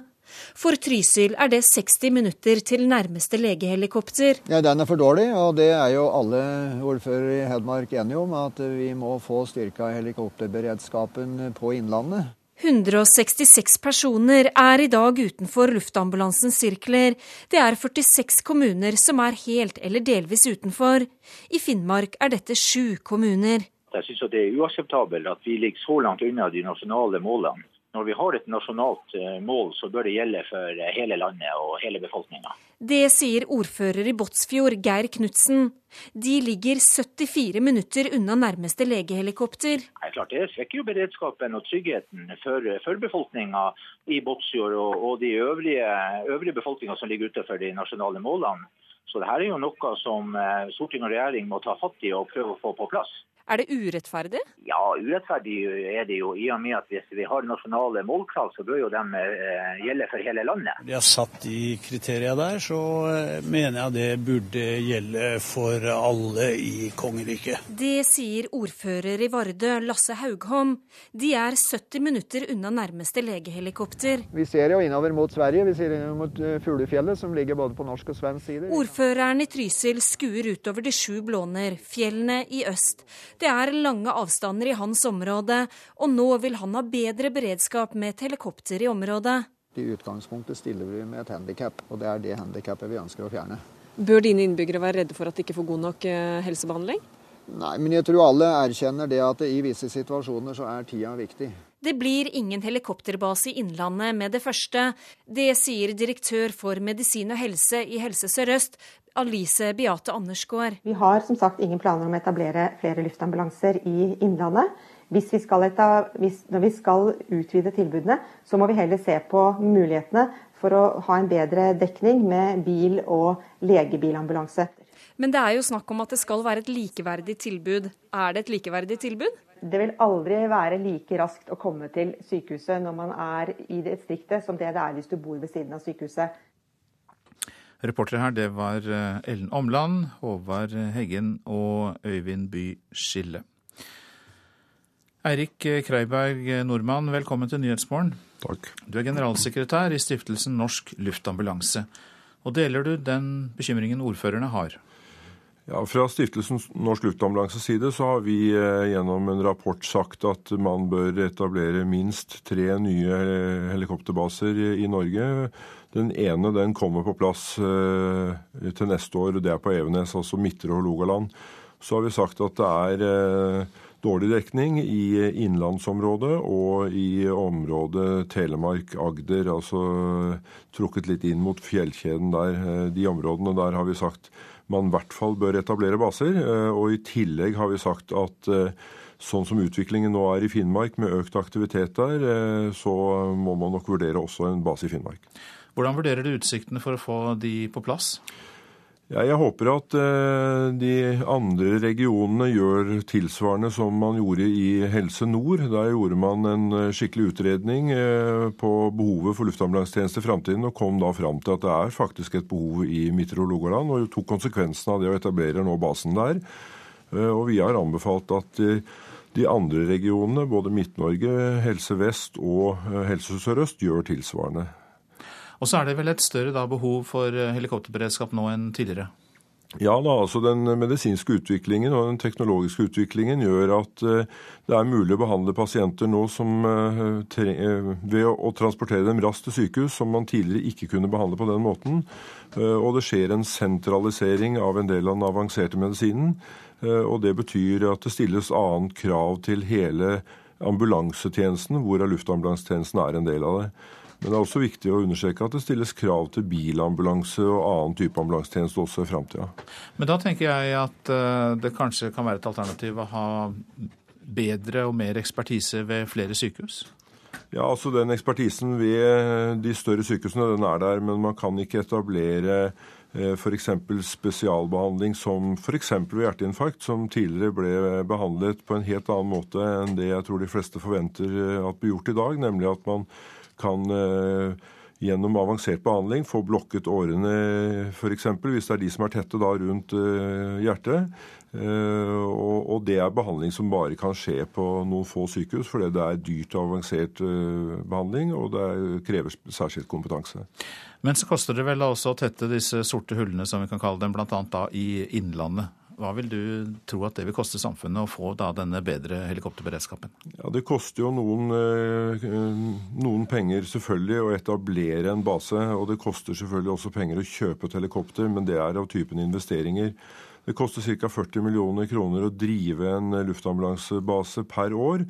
For Trysil er det 60 minutter til nærmeste legehelikopter. Ja, Den er for dårlig, og det er jo alle ordførere i Hedmark enige om. At vi må få styrka helikopterberedskapen på Innlandet. 166 personer er i dag utenfor luftambulansens sirkler. Det er 46 kommuner som er helt eller delvis utenfor. I Finnmark er dette sju kommuner. Jeg synes det er uakseptabelt at vi ligger så langt unna de nasjonale målene. Når vi har et nasjonalt eh, mål, så bør det gjelde for eh, hele landet og hele befolkninga. Det sier ordfører i Båtsfjord, Geir Knutsen. De ligger 74 minutter unna nærmeste legehelikopter. Er klart Det svekker jo beredskapen og tryggheten for, for befolkninga i Båtsfjord og, og, de øvrige, øvrige befolkninga som ligger utenfor de nasjonale målene. Så dette er jo noe som eh, storting og regjering må ta fatt i og prøve å få på plass. Er det urettferdig? Ja, urettferdig er det jo. I og med at hvis vi har nasjonale målkrav, så bør jo de eh, gjelde for hele landet. Vi har satt de kriteriene der, så eh, mener jeg det burde gjelde for alle i kongeriket. Det sier ordfører i Vardø, Lasse Haugholm. De er 70 minutter unna nærmeste legehelikopter. Vi ser jo innover mot Sverige, vi ser innover mot eh, Fuglefjellet, som ligger både på norsk og svensk side. Ordføreren i Trysil skuer utover de sju blåner, fjellene i øst. Det er lange avstander i hans område, og nå vil han ha bedre beredskap med et helikopter i området. I utgangspunktet stiller vi med et handikap, og det er det handikappet vi ønsker å fjerne. Bør dine innbyggere være redde for at de ikke får god nok eh, helsebehandling? Nei, men jeg tror alle erkjenner det at i visse situasjoner så er tida viktig. Det blir ingen helikopterbase i Innlandet med det første. Det sier direktør for medisin og helse i Helse Sør-Øst, Alice Beate Andersgaard. Vi har som sagt ingen planer om å etablere flere luftambulanser i Innlandet. Hvis vi skal hvis, når vi skal utvide tilbudene, så må vi heller se på mulighetene for å ha en bedre dekning med bil- og legebilambulanse. Men det er jo snakk om at det skal være et likeverdig tilbud. Er det et likeverdig tilbud? Det vil aldri være like raskt å komme til sykehuset når man er i distriktet, som det det er hvis du bor ved siden av sykehuset. Reportere her, det var eh, Ellen Omland, Håvard Heggen og Øyvind By Skille. Eirik Kreiberg Nordmann, velkommen til Nyhetsmorgen. Takk. Du er generalsekretær i stiftelsen Norsk Luftambulanse. Og deler du den bekymringen ordførerne har? Ja, Fra Stiftelsen Norsk Luftambulanses side så har vi eh, gjennom en rapport sagt at man bør etablere minst tre nye helikopterbaser i Norge den ene den kommer på plass eh, til neste år, og det er på Evenes, altså Midtre Hålogaland. Så har vi sagt at det er eh, dårlig dekning i innlandsområdet og i området Telemark-Agder, altså trukket litt inn mot fjellkjeden der. Eh, de områdene der har vi sagt man i hvert fall bør etablere baser. Eh, og i tillegg har vi sagt at eh, sånn som utviklingen nå er i Finnmark, med økt aktivitet der, eh, så må man nok vurdere også en base i Finnmark. Hvordan vurderer du utsiktene for å få de på plass? Ja, jeg håper at eh, de andre regionene gjør tilsvarende som man gjorde i Helse Nord. Der gjorde man en eh, skikkelig utredning eh, på behovet for luftambulansetjeneste i framtiden, og kom da fram til at det er faktisk et behov i Midtre Hålogaland, og tok konsekvensen av det og etablerer nå basen der. Og vi har anbefalt at de andre regionene, både Midt-Norge, Helse Vest og Helse Sør-Øst, gjør tilsvarende. Og så er det vel et større da, behov for eh, helikopterberedskap nå enn tidligere? Ja da, altså Den medisinske utviklingen og den teknologiske utviklingen gjør at uh, det er mulig å behandle pasienter nå som, uh, ved å, transportere dem raskt til sykehus, som man tidligere ikke kunne behandle på den måten. og det skjer en sentralisering av en del av den avanserte medisinen. og Det betyr at det stilles annet krav til hele ambulansetjenesten, hvorav luftambulansetjenesten er en del av det. Men det er også viktig å understreke at det stilles krav til bilambulanse og annen type ambulansetjeneste også i framtida. Men da tenker jeg at eh, det kanskje kan være et alternativ å ha bedre og mer ekspertise ved flere sykehus? Ja, altså Den ekspertisen ved de større sykehusene den er der, men man kan ikke etablere f.eks. spesialbehandling som f.eks. ved hjerteinfarkt, som tidligere ble behandlet på en helt annen måte enn det jeg tror de fleste forventer at blir gjort i dag, nemlig at man kan gjennom avansert behandling få blokket årene f.eks. hvis det er de som er tette da rundt uh, hjertet. Uh, og, det er behandling som bare kan skje på noen få sykehus, fordi det er dyrt og avansert behandling, og det er, krever særskilt kompetanse. Men så koster det vel også å tette disse sorte hullene, som vi kan kalle dem, bl.a. i Innlandet. Hva vil du tro at det vil koste samfunnet å få da denne bedre helikopterberedskapen? Ja, Det koster jo noen, eh, noen, penger selvfølgelig å etablere en base. Og det koster selvfølgelig også penger å kjøpe et helikopter, men det er av typen investeringer. Det koster ca. 40 millioner kroner å drive en luftambulansebase per år.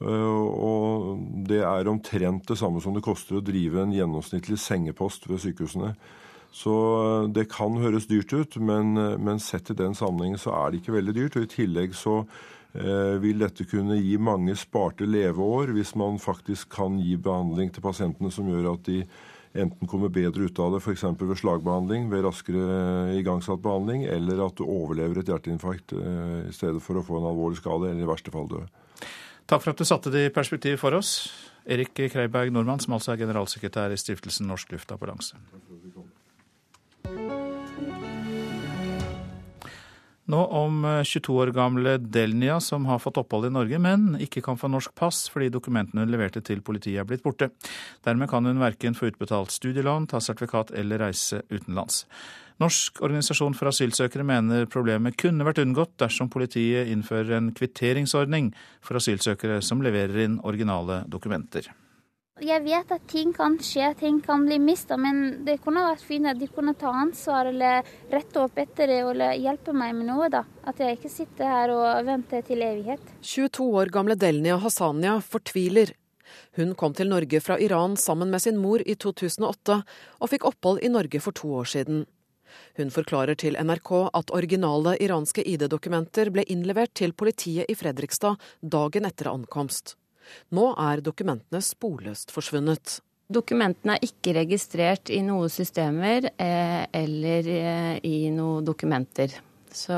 Eh, og det er omtrent det samme som det koster å drive en gjennomsnittlig sengepost ved sykehusene. Så eh, det kan høres dyrt ut, men, eh, men, sett i den sammenhengen så er det ikke veldig dyrt. Og i tillegg så eh, vil dette kunne gi mange sparte leveår hvis man faktisk kan gi behandling til pasientene som gjør at de enten kommer bedre ut av det f.eks. ved slagbehandling, ved raskere igangsatt behandling, eller at du overlever et hjerteinfarkt i stedet for å få en alvorlig skade, eller i verste fall dø. Takk for at du satte det i perspektiv for oss. Erik Kreiberg Nordmann, som altså er generalsekretær i Stiftelsen Norsk Luftambulanse. Nå om 22 eh, år gamle Delnia som har fått opphold i Norge, men ikke kan få norsk pass fordi dokumentene hun leverte til politiet er blitt borte. Dermed kan hun verken få utbetalt studielån, ta sertifikat eller reise utenlands. Norsk organisasjon for asylsøkere mener problemet kunne vært unngått dersom politiet innfører en kvitteringsordning for asylsøkere som leverer inn originale dokumenter. Jeg vet at ting kan skje, ting kan bli mista, men det kunne vært fint at de kunne ta ansvar eller rette opp etter det eller hjelpe meg med noe. da. At jeg ikke sitter her og venter til evighet. 22 år gamle Delnia Hassania fortviler. Hun kom til Norge fra Iran sammen med sin mor i 2008, og fikk opphold i Norge for to år siden. Hun forklarer til NRK at originale iranske ID-dokumenter ble innlevert til politiet i Fredrikstad dagen etter ankomst. Nå er dokumentene sporløst forsvunnet. Dokumentene er ikke registrert i noen systemer eh, eller eh, i noen dokumenter. Så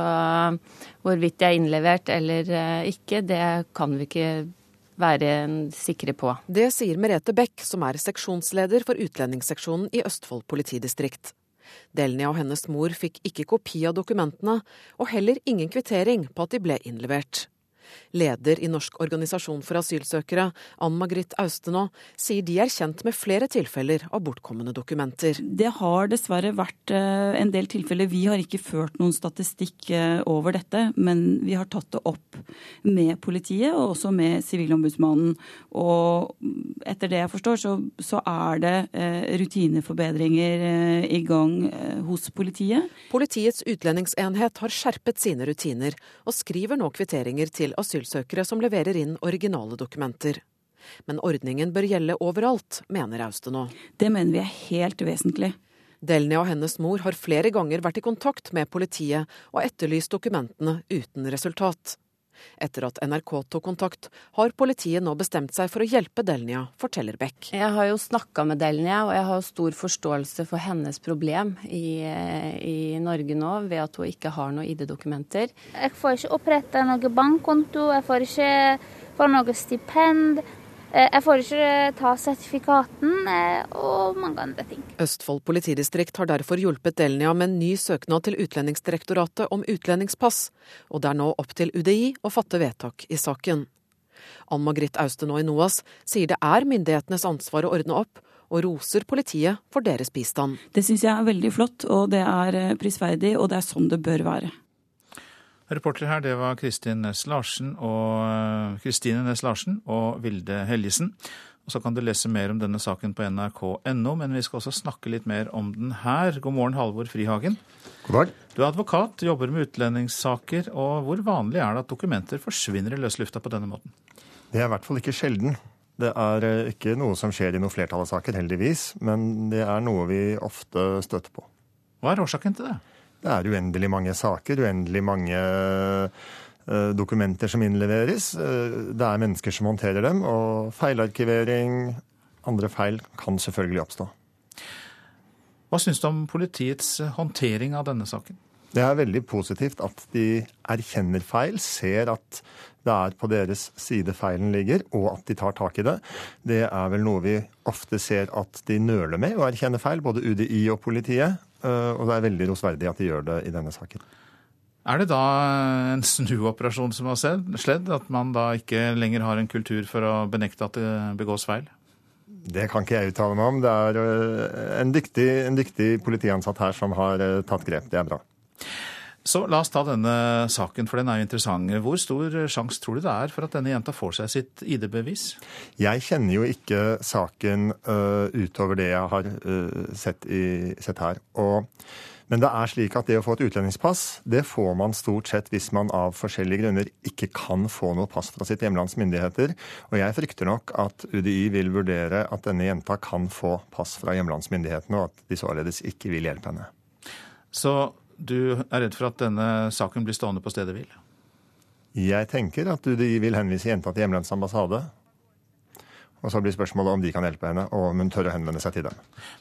hvorvidt de er innlevert eller eh, ikke, det kan vi ikke være sikre på. Det sier Merete Beck, som er seksjonsleder for utlendingsseksjonen i Østfold politidistrikt. Delnia og hennes mor fikk ikke kopi av dokumentene, og heller ingen kvittering på at de ble innlevert. Leder i Norsk organisasjon for asylsøkere, Ann Margrit Austenå, sier de er kjent med flere tilfeller av bortkomne dokumenter. Det har dessverre vært eh, en del tilfeller. Vi har ikke ført noen statistikk eh, over dette, men vi har tatt det opp med politiet og også med Sivilombudsmannen. Og etter det jeg forstår, så, så er det eh, rutineforbedringer i gang hos politiet. Politiets utlendingsenhet har skjerpet sine rutiner, og skriver nå kvitteringer til asylsøkere som leverer inn originale dokumenter. Men ordningen bør gjelde overalt, mener Austenå. Det mener vi er helt vesentlig. Delnia og hennes mor har flere ganger vært i kontakt med politiet og etterlyst dokumentene uten resultat. Etter at NRK tok kontakt, har politiet nå bestemt seg for å hjelpe Delnia, forteller Beck. Jeg har jo snakka med Delnia, og jeg har stor forståelse for hennes problem i, i Norge nå, ved at hun ikke har noen ID-dokumenter. Jeg får ikke oppretta noen bankkonto, jeg får ikke får noe stipend. Eh, jeg får ikke ta sertifikaten eh, og mange andre ting. Østfold politidistrikt har derfor hjulpet Delnia med en ny søknad til Utlendingsdirektoratet om utlendingspass, og det er nå opp til UDI å fatte vedtak i saken. Ann Margrit Austenå i NOAS sier det er myndighetenes ansvar å ordne opp, og roser politiet for deres bistand. Det syns jeg er veldig flott, og det er eh, prisverdig, og det er sånn det bør være. Reportere her, det var Kristin Næss Larsen og Kristine Næss Larsen og Vilde Helgesen. Og Så kan du lese mer om denne saken på nrk.no, men vi skal også snakke litt mer om den her. God morgen, Halvor Frihagen. God dag. Du er advokat, jobber med utlendingssaker. og Hvor vanlig er det at dokumenter forsvinner i løslufta på denne måten? Det er i hvert fall ikke sjelden. Det er eh, ikke noe som skjer i noe flertall av saker, heldigvis, men det er noe vi ofte støter på. Hva er årsaken til det? Det er uendelig mange saker, uendelig mange dokumenter som innleveres. Det er mennesker som håndterer dem, og feilarkivering, andre feil, kan selvfølgelig oppstå. Hva syns du om politiets håndtering av denne saken? Det er veldig positivt at de erkjenner feil, ser at det er på deres side feilen ligger, og at de tar tak i det. Det er vel noe vi ofte ser at de nøler med å erkjenne feil, både UDI og politiet. Eh, og det er veldig rosverdig at de gjør det i denne saken. Er det da en snuoperasjon som har skjedd? At man da ikke lenger har en kultur for å benekte at det begås feil? Det kan ikke jeg uttale meg om. Det er eh, en dyktig, en dyktig politiansatt her som har eh, tatt grep. Det er bra. Så la oss ta denne saken, for den er jo interessant. Hvor stor sjanse tror du det er for at denne jenta får seg sitt ID-bevis? Jeg kjenner jo ikke saken uh, utover det jeg har uh, sett, i, sett, her. Og, men det er slik at det å få et utlendingspass, det får man stort sett hvis man av forskjellige grunner ikke kan få noe pass fra sitt hjemlands myndigheter. Og jeg frykter nok at UDI vil vurdere at denne jenta kan få pass fra hjemlandsmyndighetene, og at de således ikke vil hjelpe henne. Så du er redd for at denne saken blir stående på stedet hvil? Jeg tenker at de vil henvise jenta til hjemlandets ambassade. Og så blir spørsmålet om de kan hjelpe henne, og om hun tør å henvende seg til dem.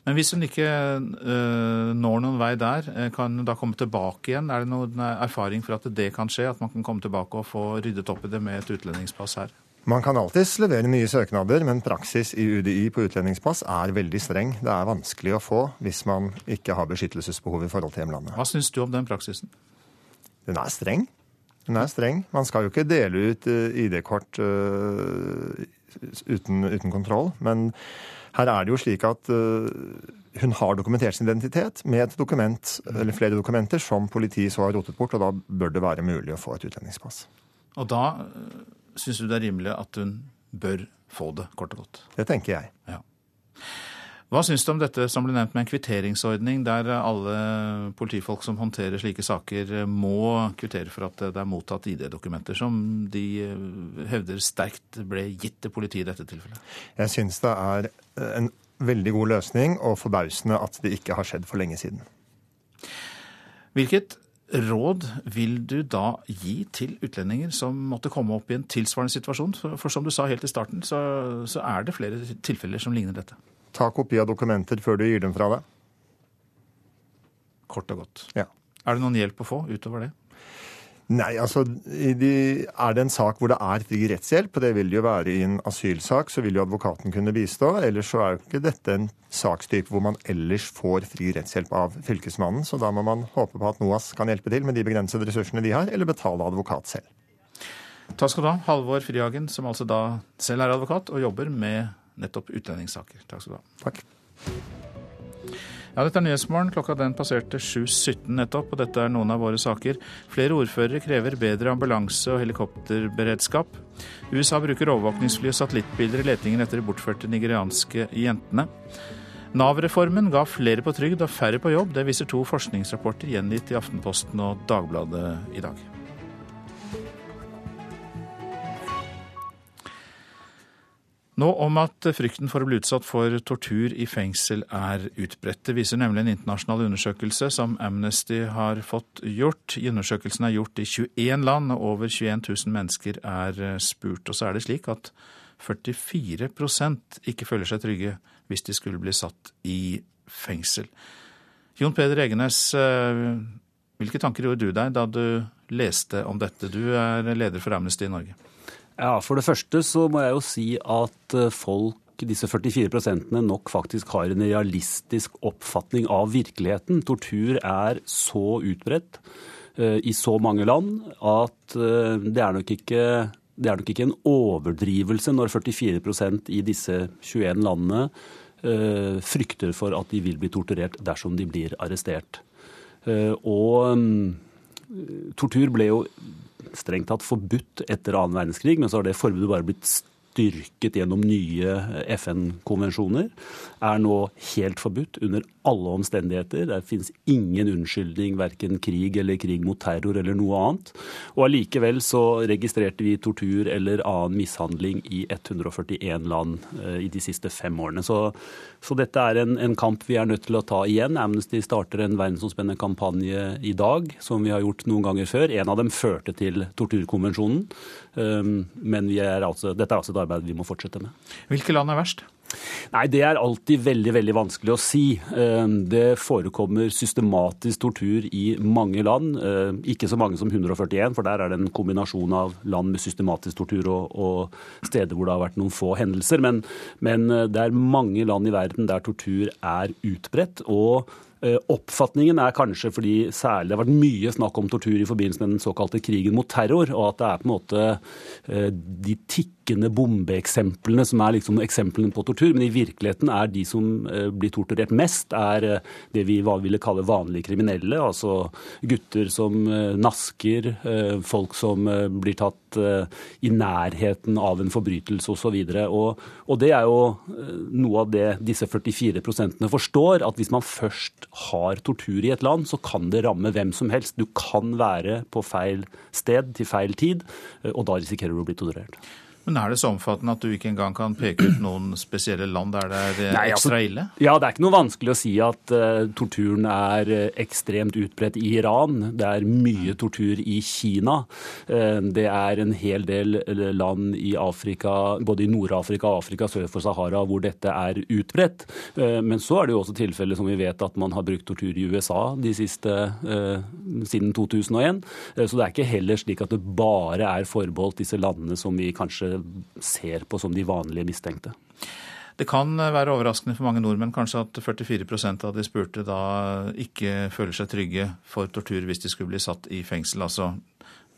Men hvis hun ikke uh, når noen vei der, eh, kan hun da komme tilbake igjen? Er det noen erfaring for at det kan skje? At man kan komme tilbake og få ryddet opp i det med et utlendingspass her? Man kan alltids levere nye søknader, men praksis i UDI på utlendingspass er veldig streng. Det er vanskelig å få hvis man ikke har beskyttelsesbehov i forhold til hjemlandet. Hva syns du om den praksisen? Den er streng. Den er streng. Man skal jo ikke dele ut eh, ID-kort uh, uten, uten, kontroll. Men her er det jo slik at uh, hun har dokumentert sin identitet med et dokument, eller flere dokumenter som politiet så har rotet bort, og da bør det være mulig å få et utlendingspass. Og da syns du det er rimelig at hun bør få det, kort og godt? Det tenker jeg. Ja. Hva syns du om dette som ble nevnt med en kvitteringsordning, der alle politifolk som håndterer slike saker, må kvittere for at det er mottatt ID-dokumenter, som de hevder sterkt ble gitt til politiet i dette tilfellet? Jeg syns det er en veldig god løsning, og forbausende at det ikke har skjedd for lenge siden. Hvilket råd vil du da gi til utlendinger som måtte komme opp i en tilsvarende situasjon? For, som du sa helt i starten, så, så, er det flere tilfeller som ligner dette. Ta kopi av dokumenter før du gir dem fra deg. Kort og godt. Ja. Er det noen hjelp å få utover det? Nei, altså de, Er det en sak hvor det er fri rettshjelp, og det vil det jo være i en asylsak, så vil jo advokaten kunne bistå. Ellers så er jo ikke dette en sakstype hvor man ellers får fri rettshjelp av Fylkesmannen. Så da må man håpe på at NOAS kan hjelpe til med de begrensede ressursene de har, eller betale advokat selv. Takk skal du ha, Halvor Frihagen, som altså da selv er advokat og jobber med nettopp utlendingssaker. Takk skal du ha. Takk. Ja, dette er Nyhetsmorgen. Klokka den passerte 7.17 nettopp, og dette er noen av våre saker. Flere ordførere krever bedre ambulanse- og helikopterberedskap. USA bruker overvåkningsfly og satellittbilder i letingen etter de bortførte nigerianske jentene. Nav-reformen ga flere på trygd og færre på jobb. Det viser to forskningsrapporter gjengitt i Aftenposten og Dagbladet i dag. Nå om at frykten for å bli utsatt for tortur i fengsel er utbredt. Det viser nemlig en internasjonal undersøkelse som Amnesty har fått gjort. Undersøkelsen er gjort i 21 land, og over 21 000 mennesker er eh, spurt. Og så er det slik at 44% ikke føler seg trygge hvis de skulle bli satt i fengsel. Jon Peder Egenes, eh, hvilke tanker gjorde du deg da du leste om dette? Du er leder for Amnesty i Norge. Ja, For det første så må jeg jo si at eh, folk, disse 44 prosentene, nok faktisk har en realistisk oppfatning av virkeligheten. Tortur er så utbredt uh, i så mange land at uh, det er nok ikke det er nok ikke en overdrivelse når 44% i disse 21 landene frykter for at de vil bli torturert dersom de blir arrestert. Og um, tortur ble jo strengt tatt forbudt etter annen verdenskrig, men så har det forbudet bare blitt styrket gjennom nye FN-konvensjoner, er nå helt forbudt under alle omstendigheter. Det finnes ingen unnskyldning, verken krig eller krig mot terror eller noe annet. Og allikevel så registrerte vi tortur eller annen mishandling i 141 land eh, i de siste fem årene. Så, så dette er en, en, kamp vi er nødt til å ta igjen. Amnesty starter en verdensomspennende kampanje i dag, som vi har gjort noen ganger før. En av dem førte til torturkonvensjonen. Um, men er altså, dette er altså et arbeid vi må fortsette med. Hvilke land er verst? Nei, Det er alltid veldig veldig vanskelig å si. Eh, det forekommer systematisk tortur i mange land. Eh, ikke så mange som 141, for der er det en kombinasjon av land med systematisk tortur og, og steder hvor det har vært noen få hendelser. Men, men eh, det er mange land i verden der tortur er utbredt. og Oppfatningen er kanskje fordi særlig det har vært mye snakk om tortur i forbindelse med den såkalte krigen mot terror, og at det er på en måte de tikkende tikkende bombeeksemplene som er liksom eksemplene på tortur. Men i virkeligheten er de som eh, blir torturert mest, er eh, det vi ville kalle vanlige kriminelle. Altså gutter som eh, nasker, folk som blir tatt i nærheten av en forbrytelse osv. Og, og det er jo noe av det disse 44 forstår, at hvis man først har tortur i et land, så kan det ramme hvem som helst. Du kan være på feil sted til feil tid, og da risikerer du å bli torturert. Men er det så omfattende at du ikke engang kan peke ut noen spesielle land der det er eh, Nei, altså, ekstra ille? Ja, det er ikke noe vanskelig å si at uh, torturen er uh, ekstremt utbredt i Iran. Det er mye tortur i Kina. Uh, det er en hel del land i Afrika, både i Nord-Afrika og Afrika sør for Sahara, hvor dette er utbredt. Men så er det jo også tilfeller som vi vet at man har brukt tortur i USA de siste, siden 2001. Så det er ikke heller slik at det bare er forbeholdt disse landene som vi kanskje ser på som de vanlige mistenkte. Det kan være overraskende for mange nordmenn kanskje at 44% av de spurte da ikke føler seg trygge for tortur hvis de skulle bli satt i fengsel. Altså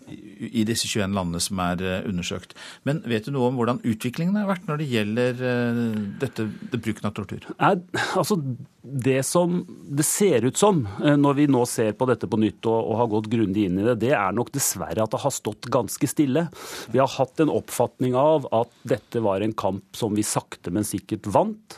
i disse 21 landene som er eh, undersøkt. Men vet du noe om hvordan utviklingen har vært når det gjelder eh, dette, det bruken av tortur? Nei, altså det som det ser ut som eh, når vi nå ser på dette på nytt og, og, har gått grundig inn i det, det er nok dessverre at det har stått ganske stille. Vi har hatt en oppfatning av at dette var en kamp som vi sakte, men sikkert vant.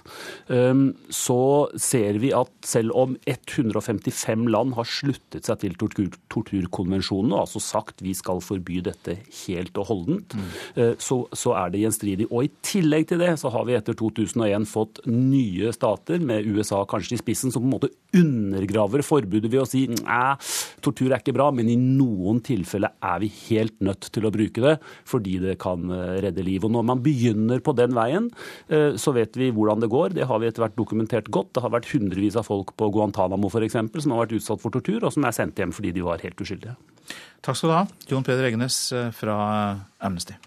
Um, så ser vi at selv om 155 land har sluttet seg til tortur, torturkonvensjonen og altså sagt vi skal forby dette helt og holdent, mm. så, så, er det gjenstridig. Og I tillegg til det så har vi etter 2001 fått nye stater, med USA kanskje i spissen, som på en måte undergraver forbudet ved å si at tortur er ikke bra, men i noen tilfeller er vi helt nødt til å bruke det fordi det kan eh, redde liv. Og Når man begynner på den veien, eh, så vet vi hvordan det går. Det har vi etter hvert dokumentert godt. Det har vært hundrevis av folk på Guantánamo f.eks. som har vært utsatt for tortur, og som er sendt hjem fordi de var helt uskyldige. Takk skal du ha, Jon Peder Egenes eh, fra Amnesty.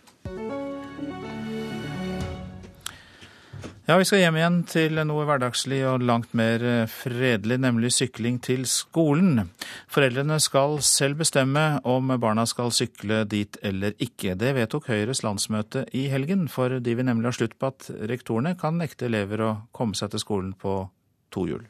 Ja, Vi skal hjem igjen til noe hverdagslig og langt mer eh, fredelig, nemlig sykling til skolen. Foreldrene skal selv bestemme om barna skal sykle dit eller ikke. Det vedtok Høyres landsmøte i helgen, for de vil nemlig ha slutt på at rektorene kan nekte elever å komme seg til skolen på to hjul.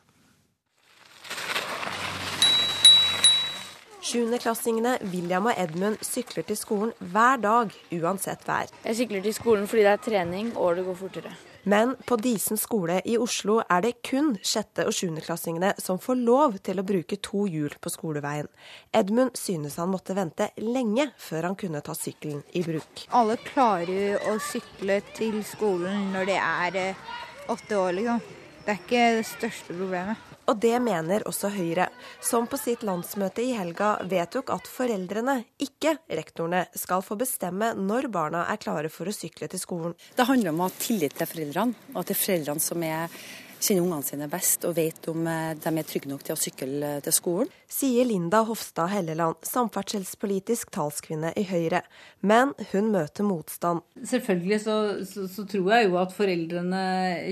Sjuendeklassingene William og Edmund sykler til skolen hver dag, uansett vær. Jeg sykler til skolen fordi det er trening og det går fortere. Men på Disen skole i Oslo er det kun sjette- og sjuendeklassingene som får lov til å bruke to hjul på skoleveien. Edmund synes han måtte vente lenge før han kunne ta sykkelen i bruk. Alle klarer å sykle til skolen når de er eh, åtte år, liksom. Det er ikke det største problemet. Og det mener også Høyre, som på sitt landsmøte i helga vedtok at foreldrene, ikke rektorene, skal få bestemme når barna er klare for å sykle til skolen. Det handler om å ha tillit til foreldrene, og at det er foreldrene som er kjenner ungene sine best og vet om eh, de er trygge nok til å sykle til skolen. Sier Linda Hofstad Helleland, samferdselspolitisk talskvinne i Høyre. Men hun møter motstand. Selvfølgelig så, så, så, tror jeg jo at foreldrene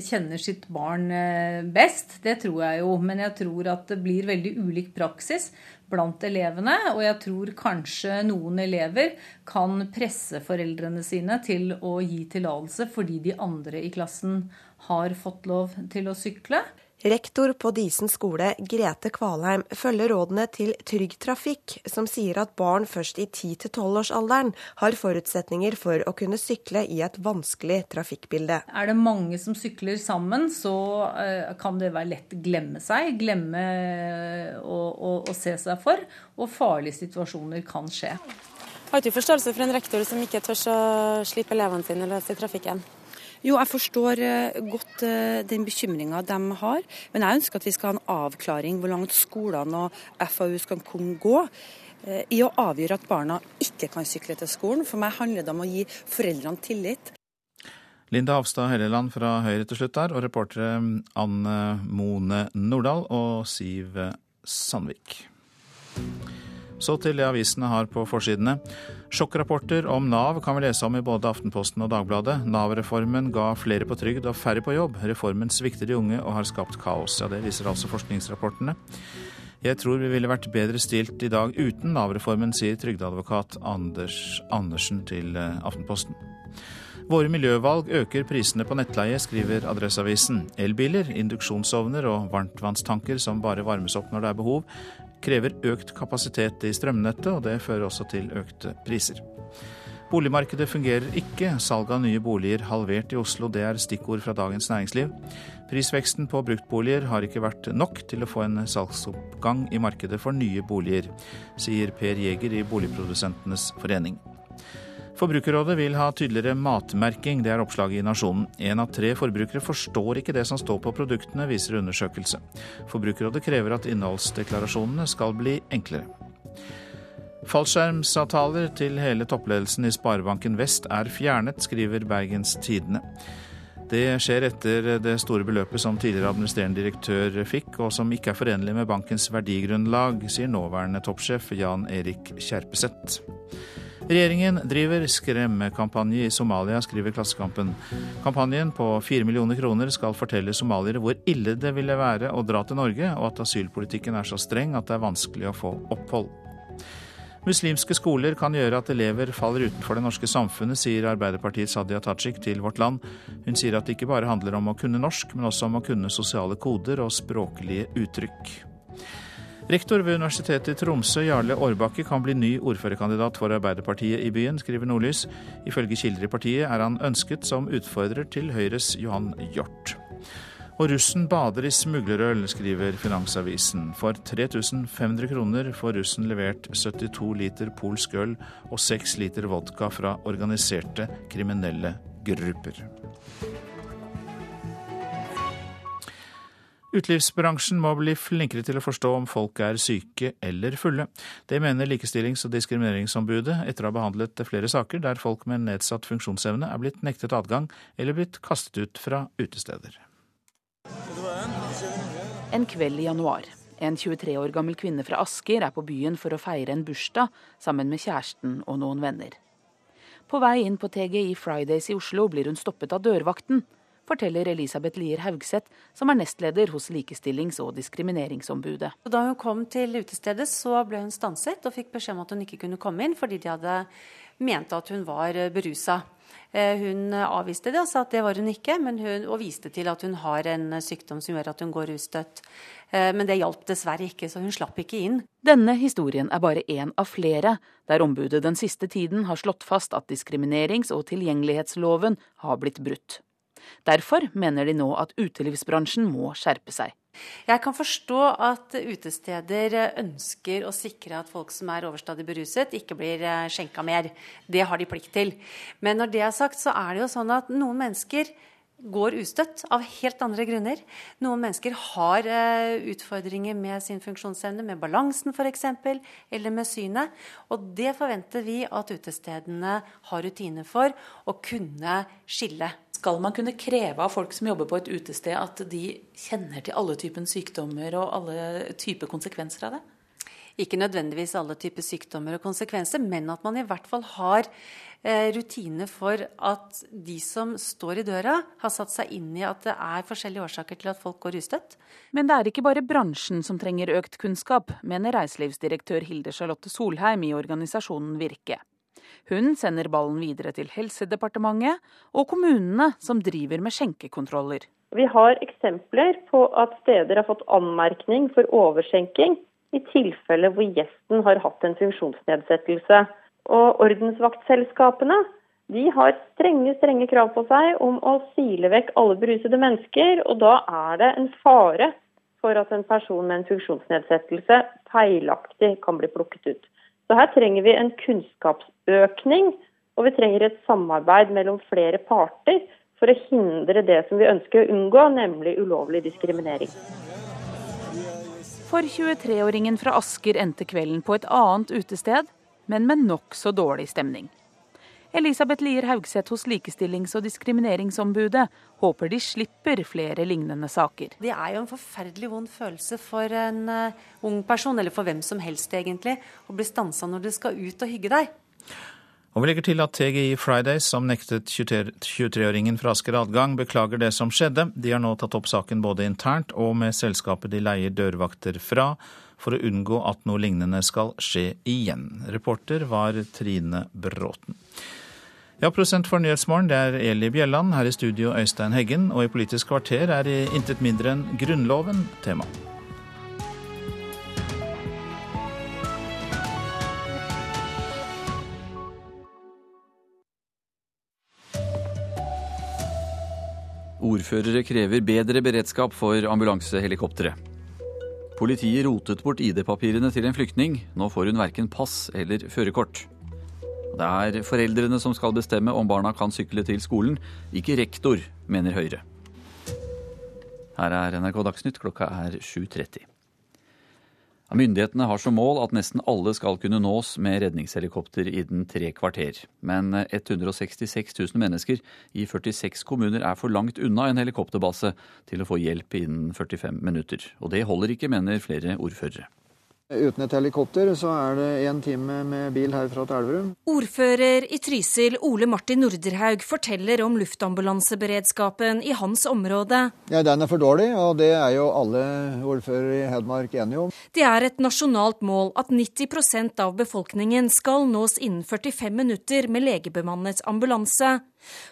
kjenner sitt barn eh, best. Det tror jeg jo. Men jeg tror at det blir veldig ulik praksis blant elevene. Og jeg tror kanskje noen elever kan presse foreldrene sine til å gi tillatelse fordi de andre i klassen har fått lov til å sykle. Rektor på Disen skole, Grete Kvalheim, følger rådene til Trygg Trafikk, som sier at barn først i 10-12-årsalderen har forutsetninger for å kunne sykle i et vanskelig trafikkbilde. Er det mange som sykler sammen, så eh, kan det være lett å glemme seg. Glemme å, å, å se seg for, og farlige situasjoner kan skje. Har du forståelse for en rektor som ikke tør å slippe elevene sine løs i trafikken? Jo, jeg forstår eh, godt eh, den bekymringa de har. Men jeg ønsker at vi skal ha en avklaring hvor langt skolene og FAU skal kunne gå eh, i å avgjøre at barna ikke kan sykle til skolen. For meg handler det om å gi foreldrene tillit. Linda Hofstad Helleland fra Høyre til slutt der, og reportere Anne Mone Nordahl og Siv Sandvik. Så til det avisene har på forsidene. Sjokkrapporter om Nav kan vi lese om i både Aftenposten og Dagbladet. Nav-reformen ga flere på trygd og færre på jobb. Reformen svikter de unge og har skapt kaos. Ja, Det viser altså forskningsrapportene. Jeg tror vi ville vært bedre stilt i dag uten Nav-reformen, sier trygdeadvokat Anders Andersen til eh, Aftenposten. Våre miljøvalg øker prisene på nettleie, skriver Adresseavisen. Elbiler, induksjonsovner og varmtvannstanker som bare varmes opp når det er behov, krever økt kapasitet i strømnettet, og det fører også til økte priser. Boligmarkedet fungerer ikke, salget av nye boliger halvert i Oslo, det er stikkord fra Dagens Næringsliv. Prisveksten på bruktboliger har ikke vært nok til å få en salgsoppgang i markedet for nye boliger, sier Per Jeger i Boligprodusentenes forening. Forbrukerrådet vil ha tydeligere matmerking, det er oppslaget i Nasjonen. Én av tre forbrukere forstår ikke det som står på produktene, viser undersøkelse. Forbrukerrådet krever at innholdsdeklarasjonene skal bli enklere. Fallskjermsavtaler til hele toppledelsen i Sparebanken Vest er fjernet, skriver Bergens Tidende. Det skjer etter det store beløpet som tidligere administrerende direktør fikk, og som ikke er forenlig med bankens verdigrunnlag, sier nåværende toppsjef Jan Erik Kjerpeseth. Regjeringen driver skremmekampanje i Somalia, skriver Klassekampen. Kampanjen på fire millioner kroner skal fortelle somaliere hvor ille det ville være å dra til Norge, og at asylpolitikken er så streng at det er vanskelig å få opphold. Muslimske skoler kan gjøre at elever faller utenfor det norske samfunnet, sier Arbeiderpartiets Hadia Tajik til Vårt Land. Hun sier at det ikke bare handler om å kunne norsk, men også om å kunne sosiale koder og språklige uttrykk. Rektor ved Universitetet i Tromsø, Jarle Aarbakke, kan bli ny ordførerkandidat for Arbeiderpartiet i byen, skriver Nordlys. Ifølge kilder i partiet er han ønsket som utfordrer til Høyres Johan Hjort. Og russen bader i smuglerøl, skriver Finansavisen. For 3500 kroner får russen levert 72 liter polsk øl og 6 liter vodka fra organiserte kriminelle grupper. Utelivsbransjen må bli flinkere til å forstå om folk er syke eller fulle. Det mener Likestillings- og diskrimineringsombudet etter å ha behandlet flere saker der folk med nedsatt funksjonsevne er blitt nektet adgang eller blitt kastet ut fra utesteder. En kveld i januar. En 23 år gammel kvinne fra Asker er på byen for å feire en bursdag sammen med kjæresten og noen venner. På vei inn på TGI Fridays i Oslo blir hun stoppet av dørvakten forteller Elisabeth Lier Haugseth, som er nestleder hos Likestillings- og diskrimineringsombudet. Da hun kom til utestedet, så ble hun stanset og fikk beskjed om at hun ikke kunne komme inn fordi de hadde ment at hun var berusa. Eh, hun avviste det og sa at det var hun ikke, hun, og viste til at hun har en sykdom som gjør at hun går russtøtt. Eh, men det hjalp dessverre ikke, så hun slapp ikke inn. Denne historien er bare én av flere, der ombudet den siste tiden har slått fast at diskriminerings- og tilgjengelighetsloven har blitt brutt. Derfor mener de nå at utelivsbransjen må skjerpe seg. Jeg kan forstå at utesteder ønsker å sikre at folk som er overstadig beruset, ikke blir eh, skjenka mer. Det har de plikt til. Men når det er sagt, så er det jo sånn at noen mennesker går ustøtt av helt andre grunner. Noen mennesker har uh, utfordringer med sin funksjonsevne, med balansen f.eks., eller med synet. Og det forventer vi at utestedene har rutiner for å kunne skille. Skal man kunne kreve av folk som jobber på et utested, at de kjenner til alle typer sykdommer og alle typer konsekvenser av det? Ikke nødvendigvis alle typer sykdommer og konsekvenser, men at man i hvert fall har eh, rutiner for at de som står i døra, har satt seg inn i at det er forskjellige årsaker til at folk går ustøtt. Men det er ikke bare bransjen som trenger økt kunnskap, mener reiselivsdirektør Hilde Charlotte Solheim i organisasjonen Virke. Hun sender ballen videre til Helsedepartementet og kommunene som driver med skjenkekontroller. Vi har eksempler på at steder har fått anmerkning for overskjenking i tilfelle hvor gjesten har hatt en funksjonsnedsettelse. Og ordensvaktselskapene de har strenge strenge krav på seg om å sile vekk alle berusede mennesker. Og da er det en fare for at en person med en funksjonsnedsettelse feilaktig kan bli plukket ut. Så her trenger vi en kunnskapsøkning, og vi trenger et samarbeid mellom flere parter for å hindre det som vi ønsker å unngå, nemlig ulovlig diskriminering. For 23-åringen fra Asker endte kvelden på et annet utested, men med nokså dårlig stemning. Elisabeth Lier Haugseth hos Likestillings- og diskrimineringsombudet håper de slipper flere lignende saker. Det er jo en forferdelig vond følelse for en uh, ung person, eller for hvem som helst egentlig, å bli stansa når du skal ut og hygge deg. Og vi legger til at TGI Fridays, som nektet 23-åringen fra Asker adgang, beklager det som skjedde. De har nå tatt opp saken både internt og med selskapet de leier dørvakter fra, for å unngå at noe lignende skal skje igjen. Reporter var Trine Bråten. Ja, Prosent for Nyhetsmorgen, det er Eli Bjelland. Her i studio Øystein Heggen. Og i Politisk kvarter er intet mindre enn Grunnloven tema. Ordførere krever bedre beredskap for ambulansehelikoptre. Politiet rotet bort ID-papirene til en flyktning. Nå får hun verken pass eller førerkort. Det er foreldrene som skal bestemme om barna kan sykle til skolen, ikke rektor, mener Høyre. Her er NRK Dagsnytt, klokka er 7.30. Myndighetene har som mål at nesten alle skal kunne nås med redningshelikopter innen tre kvarter. Men 166 000 mennesker i 46 kommuner er for langt unna en helikopterbase til å få hjelp innen 45 minutter. Og det holder ikke, mener flere ordførere. Uten et helikopter så er det én time med bil herfra til Elverum. Ordfører i Trysil Ole Martin Norderhaug forteller om luftambulanseberedskapen i hans område. Ja, Den er for dårlig, og det er jo alle ordførere i Hedmark enige om. Det er et nasjonalt mål at 90% av befolkningen skal nås innen 45 minutter med legebemannet ambulanse.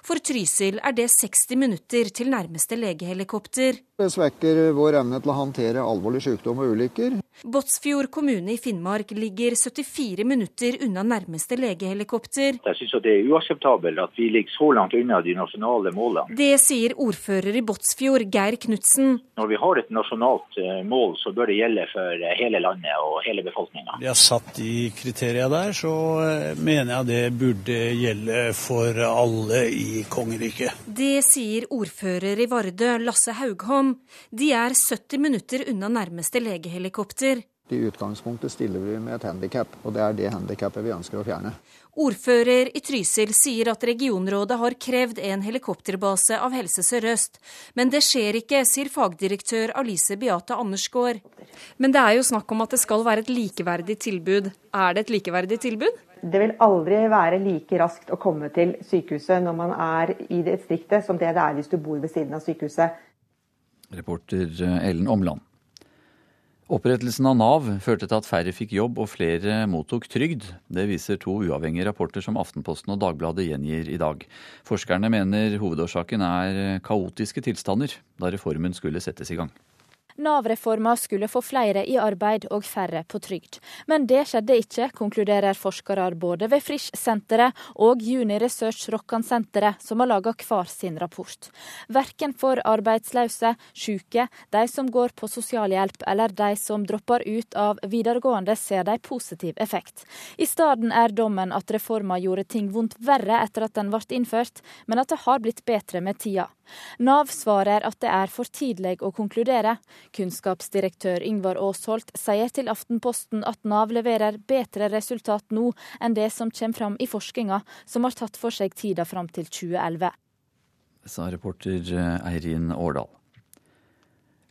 For Trysil er det 60 minutter til nærmeste legehelikopter. Det svekker vår evne til å håndtere alvorlig sykdom og ulykker. Båtsfjord kommune i Finnmark ligger 74 minutter unna nærmeste legehelikopter. Jeg synes det er uakseptabelt at vi ligger så langt unna de nasjonale målene. Det sier ordfører i Båtsfjord, Geir Knutsen. Når vi har et nasjonalt eh, mål, så bør det gjelde for eh, hele landet og hele befolkninga. Vi har satt de kriteriene der, så eh, mener jeg det burde gjelde for alle i kongeriket. Det sier ordfører i Vardø, Lasse Haugholm. De er 70 minutter unna nærmeste legehelikopter. I utgangspunktet stiller vi med et handikap, og det er det handikappet vi ønsker å fjerne. Ordfører i Trysil sier at regionrådet har krevd en helikopterbase av Helse Sør-Øst. Men det skjer ikke, sier fagdirektør Alice Beate Andersgaard. Men det er jo snakk om at det skal være et likeverdig tilbud. Er det et likeverdig tilbud? Det vil aldri være like raskt å komme til sykehuset når man er i det distriktet, som det det er hvis du bor ved siden av sykehuset. Reporter Ellen Omland. Opprettelsen av Nav førte til at færre fikk jobb og flere mottok trygd. Det viser to uavhengige rapporter som Aftenposten og Dagbladet gjengir i dag. Forskerne mener hovedårsaken er kaotiske tilstander da reformen skulle settes i gang. Nav-reforma skulle få flere i arbeid og færre på trygd. Men det skjedde ikke, konkluderer forskere både ved Frisch-senteret og Juni Research Rokkan-senteret, som har laga hver sin rapport. Verken for arbeidsløse, syke, de som går på sosialhjelp eller de som dropper ut av videregående, ser de positiv effekt. I stedet er dommen at reforma gjorde ting vondt verre etter at den ble innført, men at det har blitt bedre med tida. Nav svarer at det er for tidlig å konkludere. Kunnskapsdirektør Yngvar Aasholt sier til Aftenposten at Nav leverer bedre resultat nå enn det som kommer fram i forskninga, som har tatt for seg tida fram til 2011. Sa reporter eh, Eirin Årdal.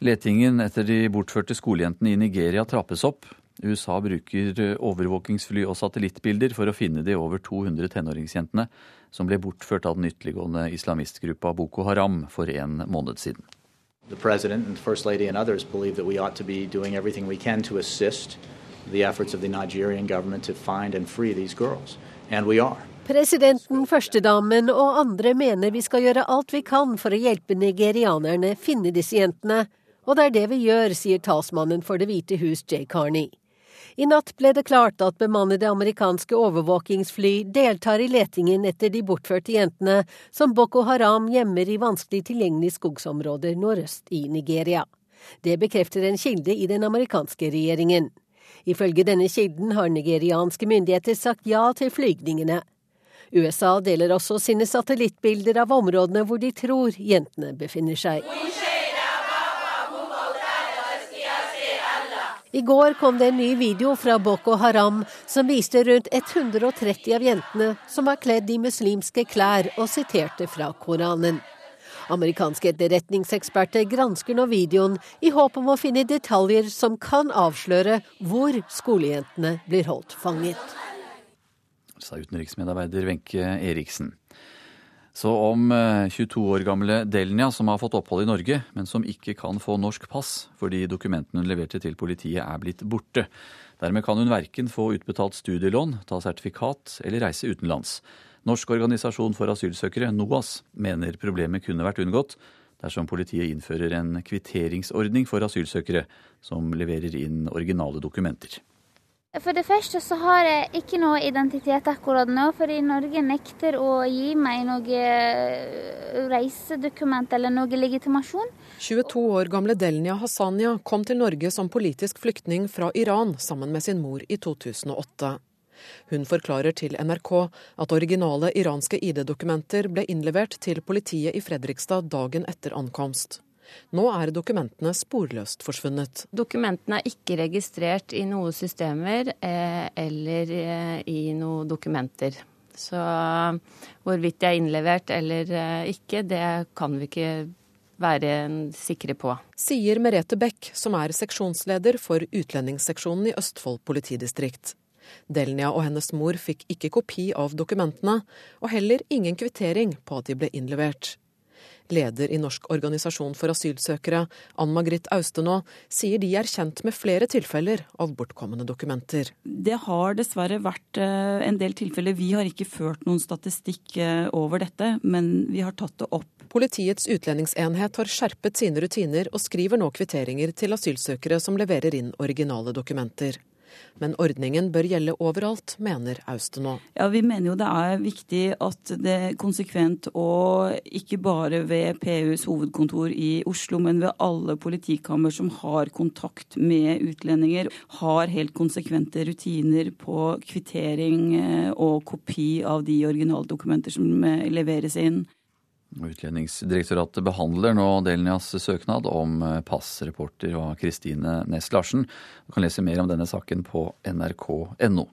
Letingen etter de bortførte skolejentene i Nigeria trappes opp. USA bruker eh, overvåkingsfly og satellittbilder for å finne de over 200 tenåringsjentene som ble bortført av den ytterliggående islamistgruppa Boko Haram for en måned siden. The President and First Lady and others believe that we ought to be doing everything we can to assist the efforts of the Nigerian government to find and free these girls. And we are. Presidenten, førstedamen og andre mener vi skal gjøre alt vi kan for å hjelpe nigerianerne finne disse jentene. Og det er det vi gjør, sier talsmannen for Det hvite hus, Jay Carney. I natt ble det klart at bemannede amerikanske overvåkingsfly deltar i letingen etter de bortførte jentene som Boko Haram gjemmer i vanskelig tilgjengelige skogsområder nordøst i Nigeria. Det bekrefter en kilde i den amerikanske regjeringen. Ifølge denne kilden har nigerianske myndigheter sagt ja til flygningene. USA deler også sine satellittbilder av områdene hvor de tror jentene befinner seg. I går kom det en ny video fra Boko Haram som viste rundt 130 av jentene som var kledd i muslimske klær og siterte fra Koranen. Amerikanske etterretningseksperter gransker nå videoen i håp om å finne detaljer som kan avsløre hvor skolejentene blir holdt fanget. Sa utenriksmedarbeider Wenche Eriksen. Så om 22 eh, år gamle Delnia, som har fått opphold i Norge, men som ikke kan få norsk pass fordi dokumentene hun leverte til politiet er blitt borte. Dermed kan hun verken få utbetalt studielån, ta sertifikat eller reise utenlands. Norsk organisasjon for asylsøkere, NOAS, mener problemet kunne vært unngått dersom politiet innfører en kvitteringsordning for asylsøkere som leverer inn originale dokumenter. For det første så har jeg ikke noe identitet akkurat nå, fordi Norge nekter å gi meg noe eh, reisedokument eller noe legitimasjon. 22 år gamle Delnia Hassania kom til Norge som politisk flyktning fra Iran sammen med sin mor i 2008. Hun forklarer til NRK at originale iranske ID-dokumenter ble innlevert til politiet i Fredrikstad dagen etter ankomst. Nå er dokumentene sporløst forsvunnet. Dokumentene er ikke registrert i noen systemer eh, eller eh, i noen dokumenter. Så hvorvidt de er innlevert eller eh, ikke, det kan vi ikke være sikre på. Sier Merete Beck, som er seksjonsleder for utlendingsseksjonen i Østfold politidistrikt. Delnia og hennes mor fikk ikke kopi av dokumentene, og heller ingen kvittering på at de ble innlevert. Leder i Norsk organisasjon for asylsøkere, Ann Margrit Austenå, sier de er kjent med flere tilfeller av bortkomne dokumenter. Det har dessverre vært eh, en del tilfeller. Vi har ikke ført noen statistikk eh, over dette, men vi har tatt det opp. Politiets utlendingsenhet har skjerpet sine rutiner og skriver nå kvitteringer til asylsøkere som leverer inn originale dokumenter. Men ordningen bør gjelde overalt, mener Austenå. Ja, Vi mener jo det er viktig at det er konsekvent, og ikke bare ved PUs hovedkontor i Oslo, men ved alle politikammer som har kontakt med utlendinger, har helt konsekvente rutiner på kvittering eh, og kopi av de originaldokumenter som eh, leveres inn. Utlendingsdirektoratet behandler nå Delnias søknad om pass. passreporter og Kristine Næss Larsen. Du kan lese mer om denne saken på nrk.no.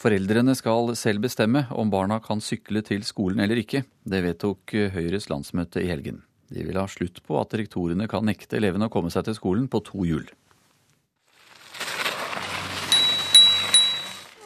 Foreldrene skal selv bestemme om barna kan sykle til skolen eller ikke. Det vedtok Høyres landsmøte i helgen. De vil ha slutt på at rektorene kan nekte elevene å komme seg til skolen på to hjul.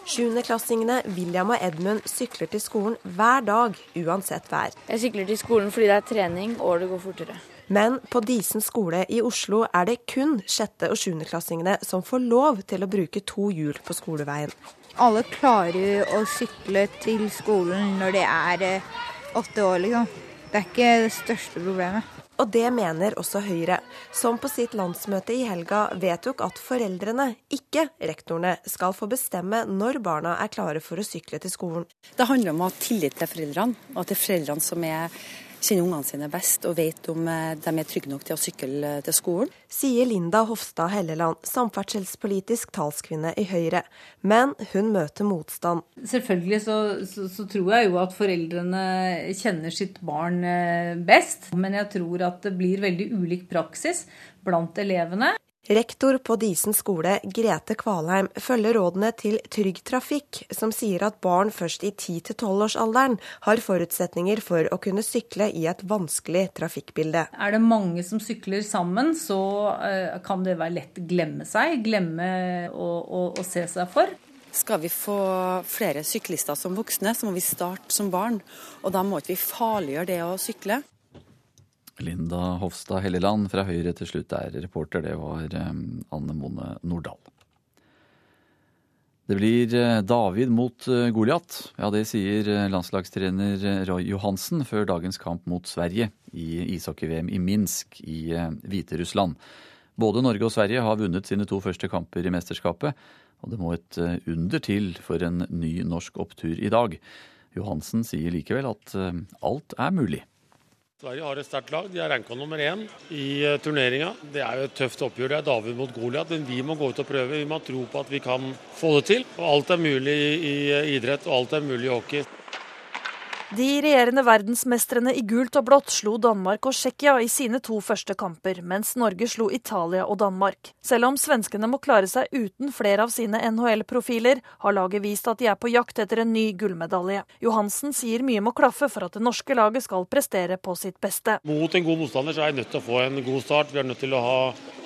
Sjuendeklassingene William og Edmund sykler til skolen hver dag, uansett vær. Jeg sykler til skolen fordi det er trening og det går fortere. Men på Disen skole i Oslo er det kun sjette- og sjuendeklassingene som får lov til å bruke to hjul på skoleveien. Alle klarer å sykle til skolen når de er eh, åtte år, liksom. Det er ikke det største problemet. Og det mener også Høyre, som på sitt landsmøte i helga vedtok at foreldrene, ikke rektorene, skal få bestemme når barna er klare for å sykle til skolen. Det handler om å ha tillit til foreldrene, og at det er foreldrene som er kjenner ungene sine best og vet om eh, de er trygge nok til å sykle til skolen. Sier Linda Hofstad Helleland, samferdselspolitisk talskvinne i Høyre. Men hun møter motstand. Selvfølgelig så, så, så, tror jeg jo at foreldrene kjenner sitt barn eh, best. Men jeg tror at det blir veldig ulik praksis blant elevene. Rektor på Disen skole, Grete Kvalheim, følger rådene til Trygg Trafikk, som sier at barn først i 10-12-årsalderen har forutsetninger for å kunne sykle i et vanskelig trafikkbilde. Er det mange som sykler sammen, så eh, kan det være lett å glemme seg. Glemme å, å, å se seg for. Skal vi få flere syklister som voksne, så må vi starte som barn. Og da må ikke vi farliggjøre det å sykle. Linda Hofstad Helleland fra Høyre til slutt er reporter. Det var Anne Mone Nordahl. Det blir eh, David mot eh, Goliat. Ja, det sier eh, landslagstrener Roy Johansen før dagens kamp mot Sverige i ishockey-VM i Minsk i Hviterussland. Både Norge og Sverige har vunnet sine to første kamper i mesterskapet, og det må et under til for en ny norsk opptur i dag. Johansen sier likevel at alt er mulig. Sverige har et sterkt lag. De er ranka nummer én i eh, turneringa. Det er jo et tøft oppgjør. Det er David mot Goliat, men vi må gå ut og prøve. Vi må tro på at vi kan få det til. Og alt er mulig i eh, idrett, og alt er mulig i hockey. De regjerende verdensmestrene i gult og blått slo Danmark og Tsjekkia i sine to første kamper, mens Norge slo Italia og Danmark. Selv om svenskene må klare seg uten flere av sine NHL-profiler, har laget vist at de er på jakt etter en ny gullmedalje. Johansen sier mye må klaffe for at det norske laget skal prestere på sitt beste. Mot en god motstander så er vi nødt til å få en god start. Vi er nødt til å ha,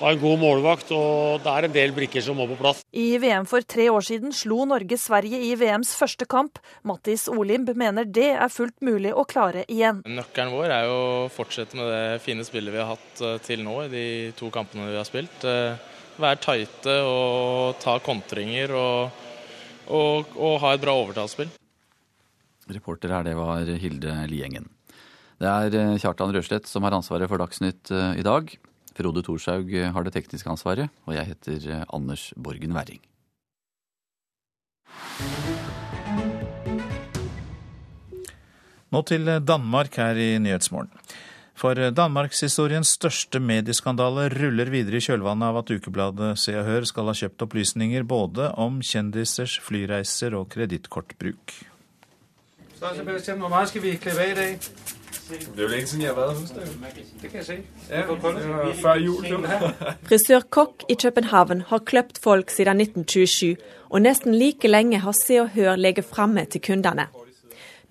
ha en god målvakt, og det er en del brikker som må på plass. I VM for tre år siden slo Norge Sverige i VMs første kamp. Mattis Olimb mener det er fullt mulig å klare igjen. Nøkkelen vår er jo å fortsette med det fine spillet vi har hatt eh, til nå i de to kampene vi har spilt. Eh, være tighte og ta kontringer og, og, og ha et bra overtallsspill. Reporter her, det var Hilde Liengen. Det er eh, Kjartan Røslett som har ansvaret for Dagsnytt i dag. Frode Thorshaug har det tekniske ansvaret, og jeg heter Anders Borgen Werring. Nå til Danmark her i Nyhetsmorgen. For danmarkshistoriens største medieskandale ruller videre i kjølvannet av at ukebladet Se og Hør skal ha kjøpt opplysninger både om kjendisers flyreiser og kredittkortbruk. Sebastian, hvor mye skal vi klippe av i dag? Det er jo lenge siden jeg har vært hos deg. Det kan jeg si. Ja, det var før jul. <laughs> Frisør Kokk i København har kløpt folk siden 1927, og nesten like lenge har Se og Hør ligget framme til kundene.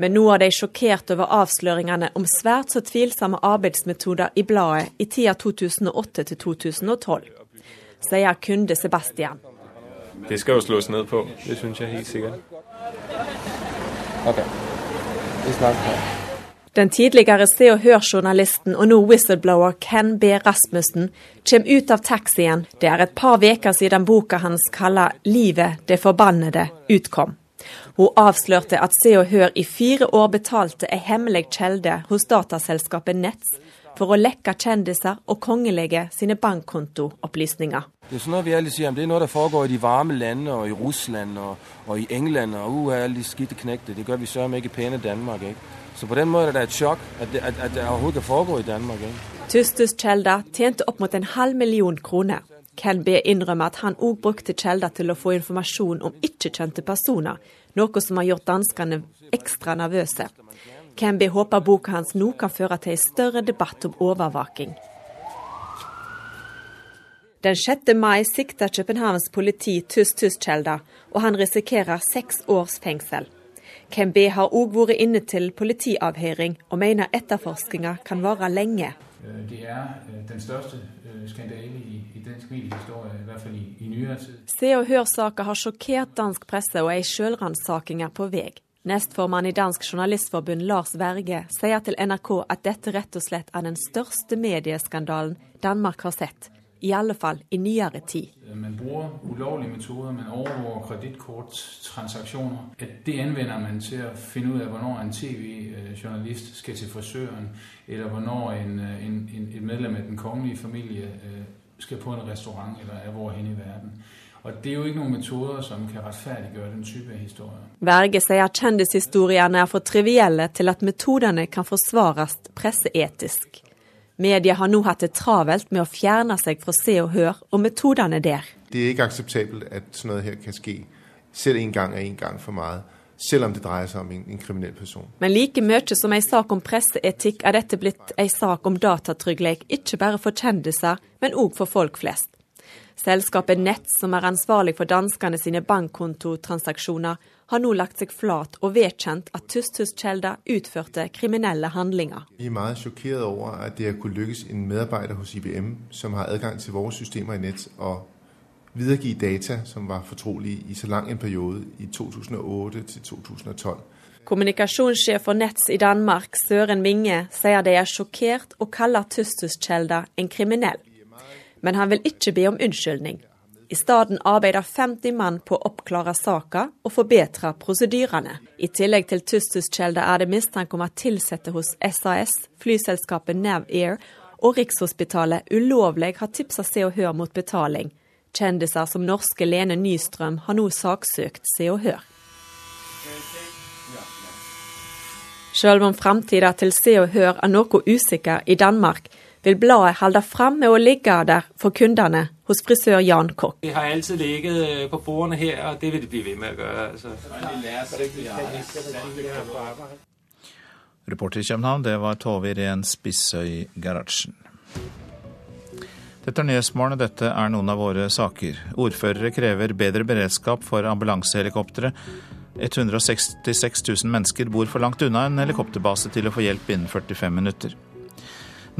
Men nå er de sjokkert over avsløringene om svært så tvilsomme arbeidsmetoder i bladet i tida 2008 til 2012, sier kunde Sebastian. Det skal jo slås ned på, det syns jeg helt sikkert. Okay. Den tidligere Se og Hør-journalisten og nå whistleblower Ken B. Rasmussen kommer ut av taxien. Det er et par uker siden boka hans kalla 'Livet det forbannede' utkom. Hun avslørte at Se og Hør i fire år betalte ei hemmelig kjelde hos dataselskapet Nets for å lekke kjendiser og kongelige sine bankkontoopplysninger. Det er sånn vi alle sier, det er noe som foregår i de varme landene og i Russland og, og i England. og uh, alle de skidte knekte. Det gjør vi søren ikke pene Danmark. Ikke? Så på den måten er det et sjokk at det, at, at det overhodet kan foregå i Danmark. Ikke? Tustus Kjelda tjente opp mot en halv million kroner. Ken B innrømmer at han òg brukte Kjelda til å få informasjon om ikke-kjente personer, noe som har gjort danskene ekstra nervøse. Camby håper boka hans nå kan føre til en større debatt om overvåking. Den 6. mai sikter Københavns politi Tuss Tuss-Kjelda, og han risikerer seks års fengsel. Camby har òg vært inne til politiavhøring, og mener etterforskninga kan vare lenge. Det er øh, den største øh, skandale i, i dansk mediehistorie, i hvert fall i, i nyere tid. Se og Hør-saka har sjokkert dansk presse, og ei sjølransaking er på vei. Nestformann i Dansk Journalistforbund Lars Verge sier til NRK at dette rett og slett er den største medieskandalen Danmark har sett i alle fall i nyere tid. Man bruker ulovlige metoder, man overvåker kredittkorttransaksjoner. Det anvender man til å finne ut av når en TV-journalist skal til frisøren, eller når en, en, en, et medlem av den kongelige familie øh, skal på en restaurant eller er hvor hen i verden. Og Det er jo ikke noen metoder som kan rettferdiggjøre den type historier. Verge sier kjendishistoriene er for trivielle til at metodene kan forsvares presseetisk. Media har nå hatt det travelt med å fjerne seg fra Se og Hør og metodene der. Det er ikke akseptabelt at sånt her kan skje. Selv en gang er en gang for mye. Selv om det dreier seg om en, en kriminell person. Men like mye som en sak om presseetikk er dette blitt en sak om datatrygghet, ikke bare for kjendiser, men òg for folk flest. Selskapet Nett, som er ansvarlig for danskene sine bankkontotransaksjoner, har nå lagt seg flat og vedkjent at Tustus-Kjelda utførte kriminelle handlinger. Vi er veldig sjokkert over at det har kunnet lykkes en medarbeider hos IBM som har adgang til våre systemer i nett, å videregive data som var fortrolige i så lang en periode, i 2008 til 2012. Kommunikasjonssjef for Nets i Danmark, Søren Winge, sier de er sjokkert og kaller Tustus-Kjelda en kriminell. Men han vil ikke be om unnskyldning. I stedet arbeider 50 mann på å oppklare saka og forbedre prosedyrene. I tillegg til Tustus-Kjelda er det mistanke om at ansatte hos SAS, flyselskapet Nav-Air og Rikshospitalet ulovlig har tipsa Se og Hør mot betaling. Kjendiser som norske Lene Nystrøm har nå saksøkt Se og Hør. Selv om framtida til Se og Hør er noe usikker i Danmark, vil bladet holde fram med å ligge der for kundene hos frisør Jan Kokk. Det har alltid ligget øh, på bordene her, og det vil det bli ved med å gjøre. Altså. Reporter i København, det var Tove Irén Spissøy Gerhardsen. Dette er Nyhetsmorgen, og dette er noen av våre saker. Ordførere krever bedre beredskap for ambulansehelikoptre 166 000 mennesker bor for langt unna en helikopterbase til å få hjelp innen 45 minutter.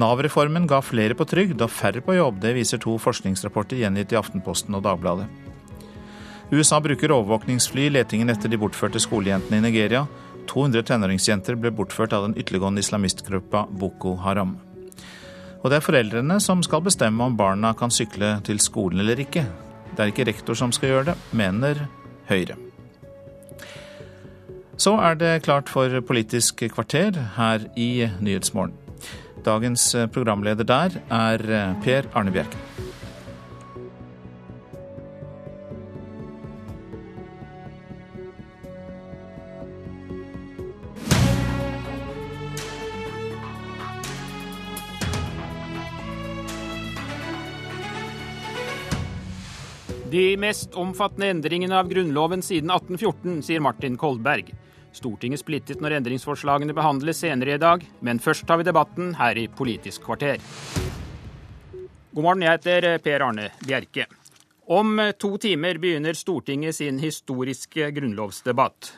Nav-reformen ga flere på trygd og færre på jobb. Det viser to forskningsrapporter gjengitt i Aftenposten og Dagbladet. USA bruker overvåkningsfly i letingen etter de bortførte skolejentene i Nigeria. 200 tenåringsjenter ble bortført av den ytterliggående islamistgruppa Boko Haram. Og det er foreldrene som skal bestemme om barna kan sykle til skolen eller ikke. Det er ikke rektor som skal gjøre det, mener Høyre. Så er det klart for Politisk kvarter her i Nyhetsmorgen. Dagens programleder der er Per Arne Bjerke. De mest omfattende endringene av Grunnloven siden 1814, sier Martin Kolberg. Stortinget splittet når endringsforslagene behandles senere i dag, men først tar vi debatten her i Politisk kvarter. God morgen, jeg heter Per Arne Bjerke. Om to timer begynner Stortinget sin historiske grunnlovsdebatt.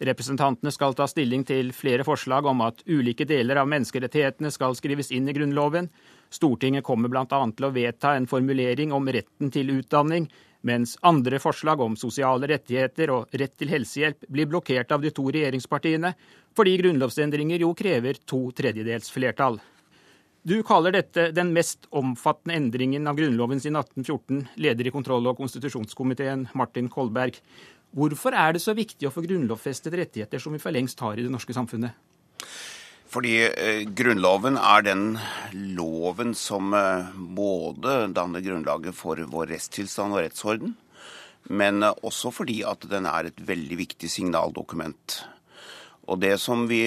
Representantene skal ta stilling til flere forslag om at ulike deler av menneskerettighetene skal skrives inn i Grunnloven. Stortinget kommer bl.a. til å vedta en formulering om retten til utdanning, mens andre forslag om sosiale rettigheter og rett til helsehjelp blir blokkert av de to regjeringspartiene, fordi grunnlovsendringer jo krever to tredjedels flertall. Du kaller dette den mest omfattende endringen av Grunnloven siden 1814, leder i kontroll- og konstitusjonskomiteen Martin Kolberg. Hvorfor er det så viktig å få grunnlovfestet rettigheter som vi for lengst har i det norske samfunnet? Fordi eh, Grunnloven er den loven som eh, både danner grunnlaget for vår rettstilstand og rettsorden, men eh, også fordi at den er et veldig viktig signaldokument. Og det som vi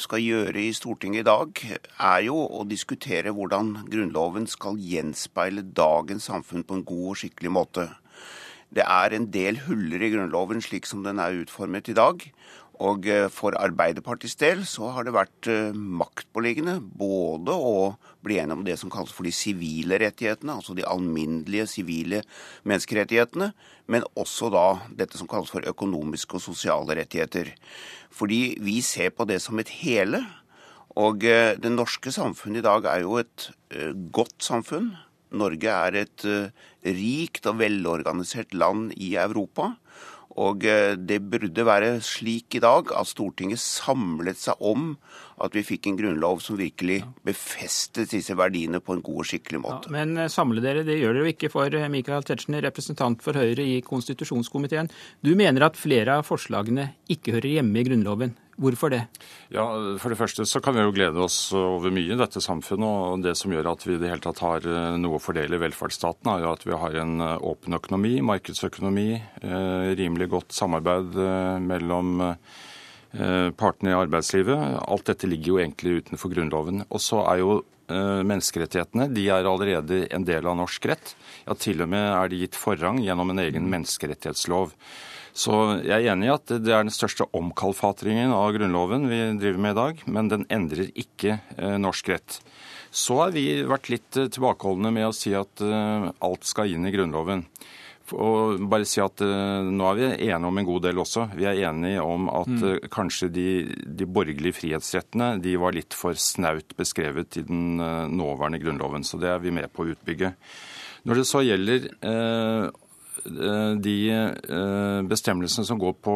skal gjøre i Stortinget i dag, er jo å diskutere hvordan Grunnloven skal gjenspeile dagens samfunn på en god og skikkelig måte. Det er en del huller i Grunnloven slik som den er utformet i dag. Og eh, for Arbeiderpartiets del så har det vært eh, maktpåliggende både å bli enig om det som kalles for de sivile rettighetene, altså de alminnelige sivile menneskerettighetene, men også da dette som kalles for økonomiske og sosiale rettigheter. Fordi vi ser på det som et hele. Og eh, det norske samfunnet i dag er jo et godt samfunn. Norge er et rikt og velorganisert land i Europa. Og eh, det burde være slik i dag at Stortinget samlet seg om at vi fikk en grunnlov som virkelig befestet disse verdiene på en god og skikkelig måte. Ja, men eh, samle dere, det gjør dere jo ikke for eh, Michael Tetzschner, representant for Høyre i konstitusjonskomiteen. Du mener at flere av forslagene ikke hører hjemme i Grunnloven. Hvorfor det? Ja, For det første så kan vi jo glede oss over mye i dette samfunnet. og Det som gjør at vi i det hele tatt har eh, noe å fordele i velferdsstaten, er jo at vi har en åpen økonomi, markedsøkonomi, rimelig godt samarbeid mellom partene i arbeidslivet. Alt dette ligger jo egentlig utenfor Grunnloven. Og så er jo menneskerettighetene de er allerede en del av norsk rett. Ja, Til og med er de gitt forrang gjennom en egen menneskerettighetslov. Så jeg er enig i at det er den største omkalfatringen av Grunnloven vi driver med i dag, men den endrer ikke eh, norsk rett. Så har vi vært litt eh, tilbakeholdne med å si at eh, alt skal inn i Grunnloven. Og bare si at Nå er vi enige om en god del også. Vi er enige om at mm. kanskje de, de, borgerlige frihetsrettene de var litt for snaut beskrevet i den nåværende Grunnloven. Så det er vi med på å utbygge. Når det så gjelder eh, Eh, de eh, bestemmelsene som går på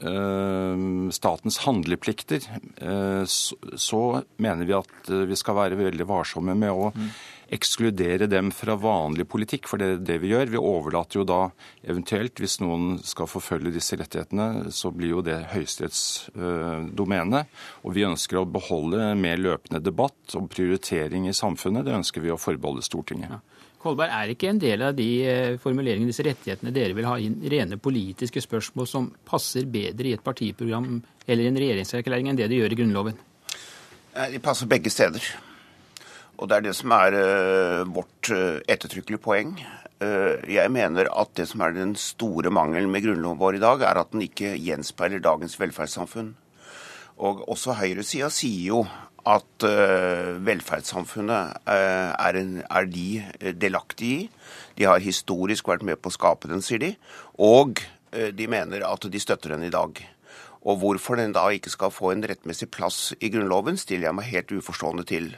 eh, statens handleplikter, så mener vi at vi skal være veldig varsomme med å ekskludere dem fra vanlig politikk, for det er det vi gjør. Vi overlater jo da eventuelt, hvis noen skal forfølge disse rettighetene, så blir jo det Høyesteretts domene. Og vi ønsker å beholde mer løpende debatt om prioritering i samfunnet. Det ønsker vi å forbeholde Stortinget. Ja. Kolberg, er ikke en del av de eh, formuleringene, disse rettighetene dere vil ha inn, rene politiske spørsmål som passer bedre i et partiprogram eller en regjeringserklæring enn det de gjør i Grunnloven? De passer begge steder. Og det er det som er uh, vårt uh, ettertrykkelige poeng. Uh, jeg mener at det som er den store mangelen med grunnloven vår i dag, er at den ikke gjenspeiler dagens velferdssamfunn. Og også høyresida sier jo at velferdssamfunnet er, en, er, de delaktige i. De har historisk vært med på å skape den, sier de. Og de mener at de støtter den i dag. Og hvorfor den da ikke skal få en rettmessig plass i Grunnloven, stiller jeg meg helt uforstående til.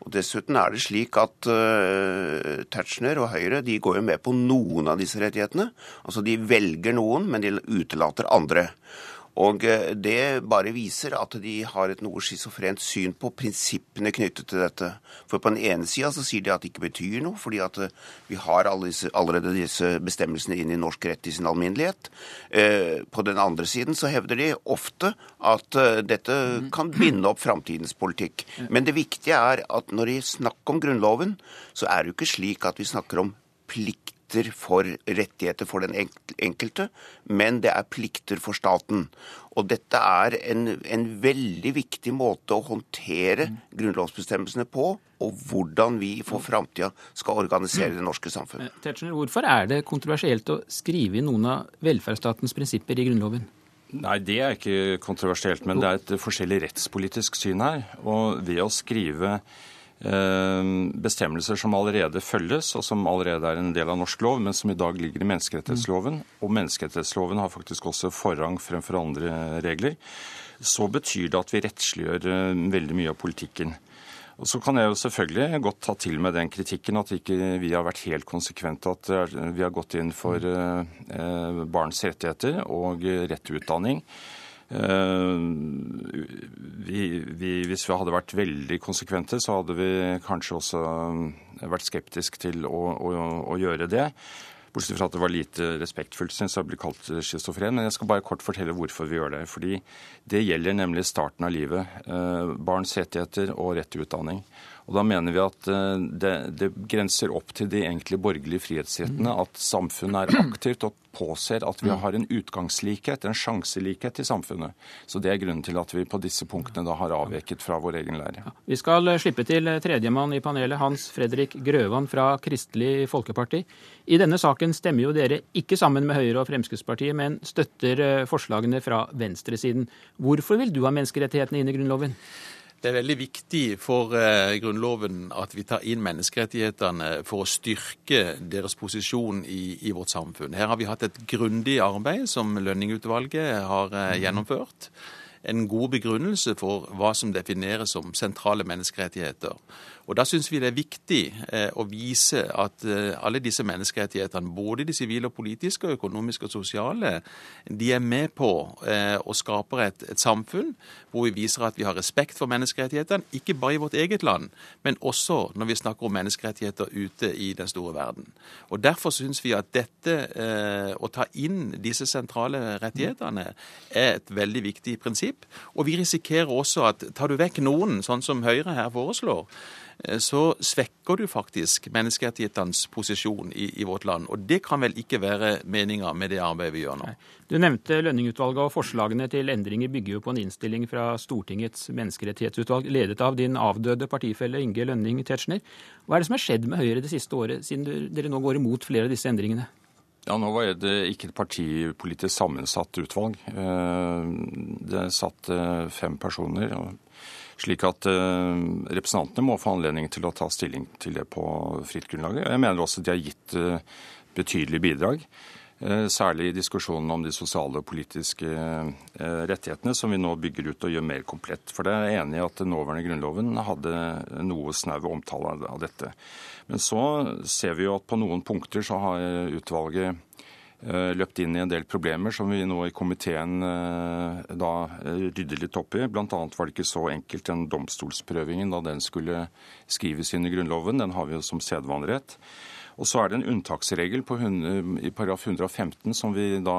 Og Dessuten er det slik at uh, Tetzschner og Høyre de går jo med på noen av disse rettighetene. Altså De velger noen, men de utelater andre. Og eh, Det bare viser at de har et noe schizofrent syn på prinsippene knyttet til dette. For På den ene sida sier de at det ikke betyr noe, fordi at eh, vi har disse, allerede disse bestemmelsene inn i norsk rett i sin alminnelighet. Eh, på den andre siden så hevder de ofte at dette kan binde opp framtidens politikk. Men det viktige er at når de snakker om Grunnloven, så er det jo ikke slik at vi snakker om plikt plikter for rettigheter for den enkelte, men det er plikter for staten. Og dette er en, en veldig viktig måte å håndtere grunnlovsbestemmelsene på, og hvordan vi for framtida skal organisere det norske samfunnet. Eh, Tetzschner, hvorfor er det kontroversielt å skrive inn noen av velferdsstatens prinsipper i Grunnloven? Nei, det er ikke kontroversielt, men det er et forskjellig rettspolitisk syn her. Og ved å skrive bestemmelser som allerede følges, og som allerede er en del av norsk lov, men som i dag ligger i menneskerettighetsloven. Og menneskerettighetsloven har faktisk også forrang fremfor andre regler. Så betyr det at vi rettsliggjør eh, veldig mye av politikken. Og Så kan jeg jo selvfølgelig godt ta til med den kritikken at ikke vi har vært helt konsekvente. At vi har gått inn for eh, barns rettigheter og rett til utdanning. Eh, vi, vi, hvis vi hadde vært veldig konsekvente, så hadde vi kanskje også eh, vært skeptisk til å, å, å gjøre det. Bortsett fra at det var lite respektfullt, syns jeg, å bli kalt schizofren. Men jeg skal bare kort fortelle hvorfor vi gjør det. Fordi det gjelder nemlig starten av livet. Eh, barns rettigheter og rett til utdanning. Og Da mener vi at det, det grenser opp til de egentlig borgerlige frihetsrettene at samfunnet er aktivt og påser at vi mm. har en utgangslikhet, en sjanselikhet i samfunnet. Så Det er grunnen til at vi på disse punktene da har avveket fra vår egen lære. Ja. Vi skal eh, slippe til eh, tredjemann i panelet, Hans Fredrik Grøvan fra Kristelig Folkeparti. I denne saken stemmer jo dere ikke sammen med Høyre og Fremskrittspartiet, men støtter eh, forslagene fra venstresiden. Hvorfor vil du ha menneskerettighetene inn i Grunnloven? Det er veldig viktig for eh, Grunnloven at vi tar inn menneskerettighetene for å styrke deres posisjon i, i vårt samfunn. Her har vi hatt et grundig arbeid som Lønning-utvalget har eh, mhm. gjennomført. En god begrunnelse for hva som defineres som sentrale menneskerettigheter. Og Da syns vi det er viktig eh, å vise at eh, alle disse menneskerettighetene, både de sivile og politiske, økonomiske og sosiale, de er med på eh, å skape et, et, samfunn hvor vi viser at vi har respekt for menneskerettighetene, ikke bare i vårt eget land, men også når vi snakker om menneskerettigheter ute i den store verden. Og Derfor syns vi at dette, å ta inn disse sentrale rettighetene, er et veldig viktig prinsipp. Og vi risikerer også at tar du vekk noen, sånn som Høyre her foreslår, så svekker du faktisk menneskerettighetenes posisjon i, i, vårt land. Og det kan vel ikke være meninga med det arbeidet vi gjør nå. Du nevnte Lønning-utvalget, og forslagene til endringer bygger jo på en innstilling fra Stortingets menneskerettighetsutvalg, ledet av din avdøde partifelle Inge Lønning Tetzschner. Hva er det som har skjedd med Høyre det siste året, siden dere nå går imot flere av disse endringene? Ja, Nå var det ikke et partipolitisk sammensatt utvalg. Eh, det satt eh, fem personer. Slik at eh, representantene må få anledning til å ta stilling til det på fritt grunnlag. Jeg mener også de har gitt eh, betydelige bidrag. Eh, særlig i diskusjonen om de sosiale og politiske rettighetene, som vi nå bygger ut og gjør mer komplett. For det er jeg enig i at den nåværende grunnloven hadde noe snau omtale av dette. Men så ser vi jo at på noen punkter så har utvalget løpt inn i en del problemer som vi nå i komiteen eh, da rydder litt opp i. Annet var det ikke så enkelt den domstolsprøvingen da den skulle skrives inn i Grunnloven. Den har vi jo som sedvanerett. Og så er det en unntaksregel på, i paragraf 115 som vi da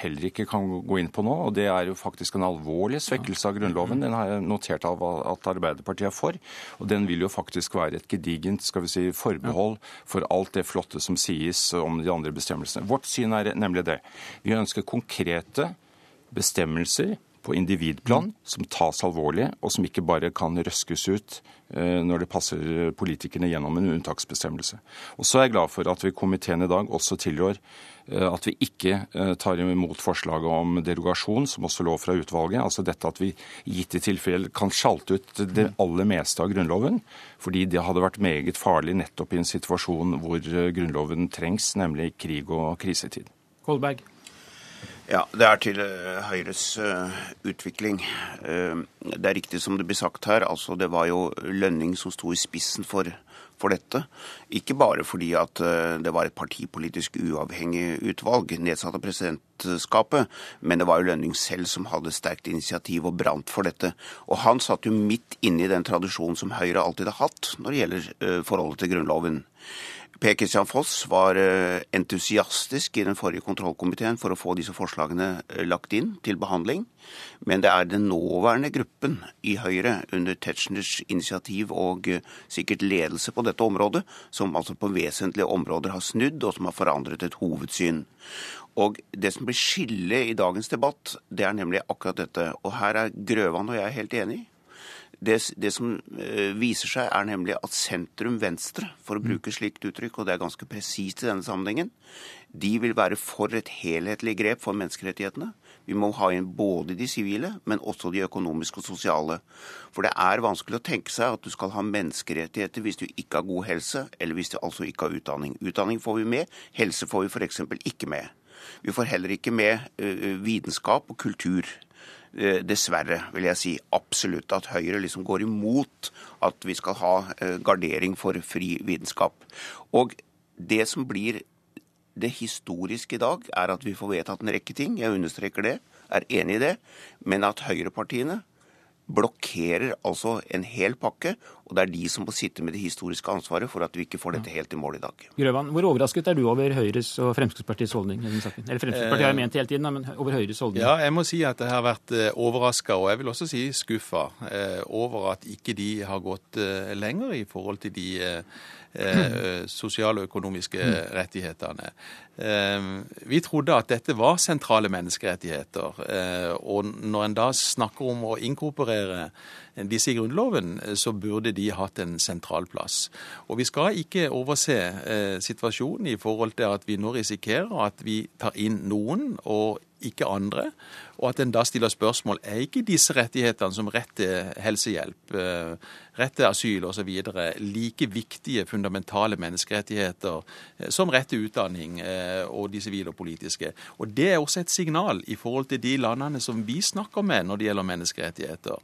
heller ikke kan gå inn på nå. Og det er jo faktisk en alvorlig svekkelse av Grunnloven. Den har jeg notert av at Arbeiderpartiet er for. Og den vil jo faktisk være et gedigent skal vi si, forbehold for alt det flotte som sies om de andre bestemmelsene. Vårt syn er nemlig det. Vi ønsker konkrete bestemmelser på individplan som tas alvorlig, og som ikke bare kan røskes ut når det passer politikerne gjennom en unntaksbestemmelse. Og Så er jeg glad for at vi komiteen i dag også tilrår eh, at vi ikke eh, tar imot forslaget om derogasjon, som også lå fra utvalget. Altså dette at vi gitt i tilfelle kan sjalte ut det aller meste av Grunnloven, fordi det hadde vært meget farlig nettopp i en situasjon hvor Grunnloven trengs, nemlig krig og krisetid. Kolberg. Ja, Det er til uh, Høyres uh, utvikling. Uh, det er riktig som det blir sagt her. altså Det var jo Lønning som sto i spissen for, for dette. Ikke bare fordi at det var et partipolitisk uavhengig utvalg nedsatt av presidentskapet, men det var jo Lønning selv som hadde sterkt initiativ og brant for dette. Og han satt jo midt inne i den tradisjonen som Høyre alltid har hatt når det gjelder forholdet til Grunnloven. Per Kristian Foss var eh, entusiastisk i den forrige kontrollkomiteen for å få disse forslagene eh, lagt inn til behandling. Men det er den nåværende gruppen i Høyre, under Tetzschners initiativ og eh, sikkert ledelse på dette området, som altså på vesentlige områder har snudd, og som har forandret et hovedsyn. Og Det som blir skillet i dagens debatt, det er nemlig akkurat dette. Og her er Grøvan og jeg helt enig. Det, det, som eh, viser seg, er nemlig at sentrum-venstre, for å mm. bruke slikt uttrykk, og det er ganske presist i denne sammenhengen, de vil være for et helhetlig grep for menneskerettighetene. Vi må ha inn både de sivile, men også de økonomiske og sosiale. For det er vanskelig å tenke seg at du skal ha menneskerettigheter hvis du ikke har god helse, eller hvis du altså ikke har utdanning. Utdanning får vi med, helse får vi f.eks. ikke med. Vi får heller ikke med uh, vitenskap og kultur. Eh, dessverre, vil jeg si, absolutt at Høyre liksom går imot at vi skal ha eh, gardering for fri vitenskap. Og det som blir det historiske i dag, er at vi får vedtatt en rekke ting. Jeg understreker det, er enig i det. Men at høyrepartiene blokkerer altså en hel pakke, og det er de som må sitte med det historiske ansvaret for at vi ikke får dette helt i mål i dag. Grøvan, hvor overrasket er du over Høyres og Fremskrittspartiets holdning i denne saken? Eller Fremskrittspartiet har jeg ment hele tiden, men over Høyres holdning? Ja, jeg må si at jeg har vært eh, overraska, og jeg vil også si skuffa, eh, over at ikke de har gått eh, lenger i forhold til de eh, sosiale og økonomiske rettighetene. Eh, vi trodde at dette var sentrale menneskerettigheter. Eh, og når en da snakker om å inkorporere disse i Grunnloven, så burde de hatt en sentral plass. Og vi skal ikke overse eh, situasjonen i forhold til at vi nå risikerer at vi tar inn noen og ikke andre. Og at en da stiller spørsmål er ikke disse rettighetene som rett til helsehjelp, eh, rett til asyl osv. like viktige fundamentale menneskerettigheter eh, som rett til utdanning eh, og de sivile og politiske. Og Det er også et signal i forhold til de landene som vi snakker med når det gjelder menneskerettigheter.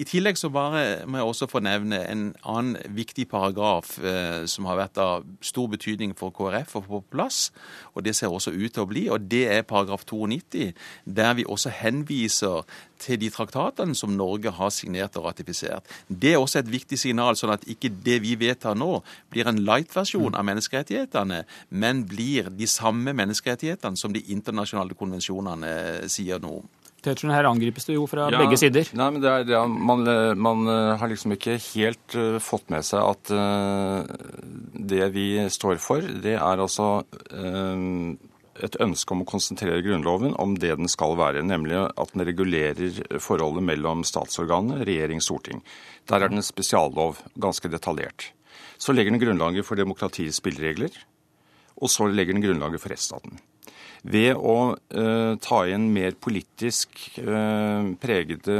I tillegg så bare må jeg også få nevne en annen viktig paragraf eh, som har vært av stor betydning for KrF å få på plass, og det ser også ut til å bli, og det er paragraf 92, der vi også henviser til de traktatene som Norge har signert og ratifisert. Det er også et viktig signal, sånn at ikke det vi vedtar nå, blir en light-versjon av menneskerettighetene, men blir de samme menneskerettighetene som de internasjonale konvensjonene eh, sier noe om. Tetzschner, her angripes det jo fra ja, begge sider. Nei, men det er, er, man, man, eh, har liksom ikke helt uh, fått med seg at uh, det vi står for, det er altså uh, et ønske om å konsentrere Grunnloven om det den skal være, nemlig at den regulerer forholdet mellom statsorganene, regjering, storting. Der er den en spesiallov, ganske detaljert. Så legger den grunnlaget for demokratiets spilleregler, og så legger den grunnlaget for rettsstaten ved å eh, ta inn mer politisk eh, pregede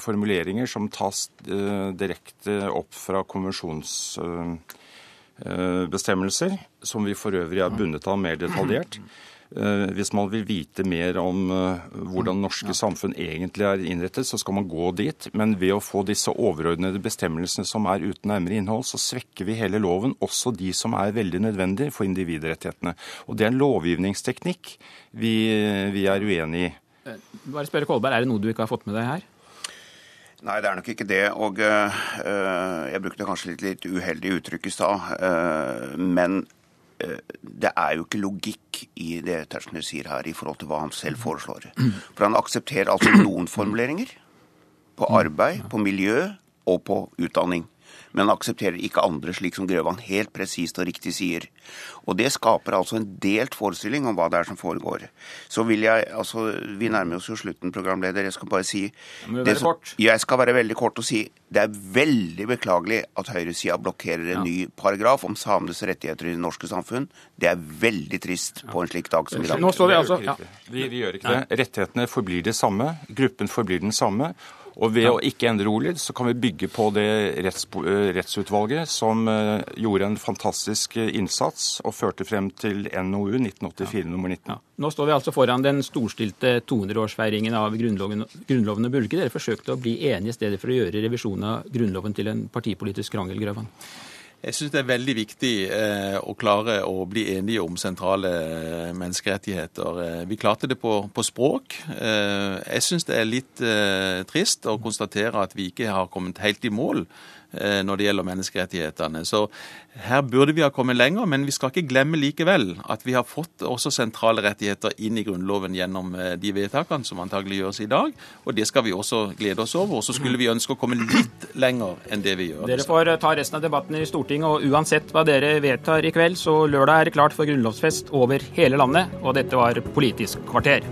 formuleringer som tas eh, direkte opp fra konvensjonsbestemmelser, som vi for øvrig er bundet av mer detaljert. Eh, hvis man vil vite mer om eh, hvordan norske samfunn egentlig er innrettet, så skal man gå dit. Men ved å få disse overordnede bestemmelsene som er uten nærmere innhold, så svekker vi hele loven, også de som er veldig nødvendige for individrettighetene. Og det er en lovgivningsteknikk vi, vi er uenig i. Eh, bare spørre Kolberg, Er det noe du ikke har fått med deg her? Nei, det er nok ikke det. Og øh, jeg brukte kanskje litt, litt uheldig uttrykk i stad. Øh, men det er jo ikke logikk i det Tetzschner sier her, i forhold til hva han selv foreslår. For han aksepterer altså noen formuleringer på arbeid, på miljø og på utdanning men aksepterer ikke andre, slik som Grøvan helt presist og riktig sier. Og Det skaper altså en delt forestilling om hva det er som foregår. Så vil jeg, altså, Vi nærmer oss jo slutten, programleder. Jeg skal bare si det som, Jeg skal være veldig kort og si det er veldig beklagelig at høyresida blokkerer en ja. ny paragraf om samenes rettigheter i det norske samfunn. Det er veldig trist på en slik dag som i dag. Nå står det altså... Ja. Vi, vi gjør ikke det. Rettighetene forblir det samme. Gruppen forblir den samme. Og ved å ikke endre ordlyd, så kan vi bygge på det retts, eh, rettsutvalget som eh, gjorde en fantastisk eh, innsats og førte frem til NOU 1984 nummer 19. Ja. Nå står vi altså foran den storstilte 200-årsfeiringen av Grunnloven, Grunnloven Burde ikke dere forsøkte å bli enige i stedet for å gjøre revisjonen av Grunnloven til en partipolitisk krangel, Grøvan? Jeg syns det er veldig viktig eh, å klare å bli enige om sentrale eh, menneskerettigheter. Eh, vi klarte det på, på språk. Eh, jeg syns det er litt trist å konstatere at vi ikke har kommet helt i mål når det gjelder menneskerettighetene. Så her burde vi ha kommet lenger, men vi skal ikke glemme likevel at vi har fått også sentrale rettigheter inn i Grunnloven gjennom eh, de vedtakene som antagelig gjøres i dag. Og det skal vi også glede oss over. Og så skulle vi ønske å komme litt lenger enn det vi gjør. Dere får ta resten av debatten i Stortinget, og uansett hva dere vedtar i kveld, så lørdag er det klart for grunnlovsfest over hele landet. Og dette var Politisk kvarter.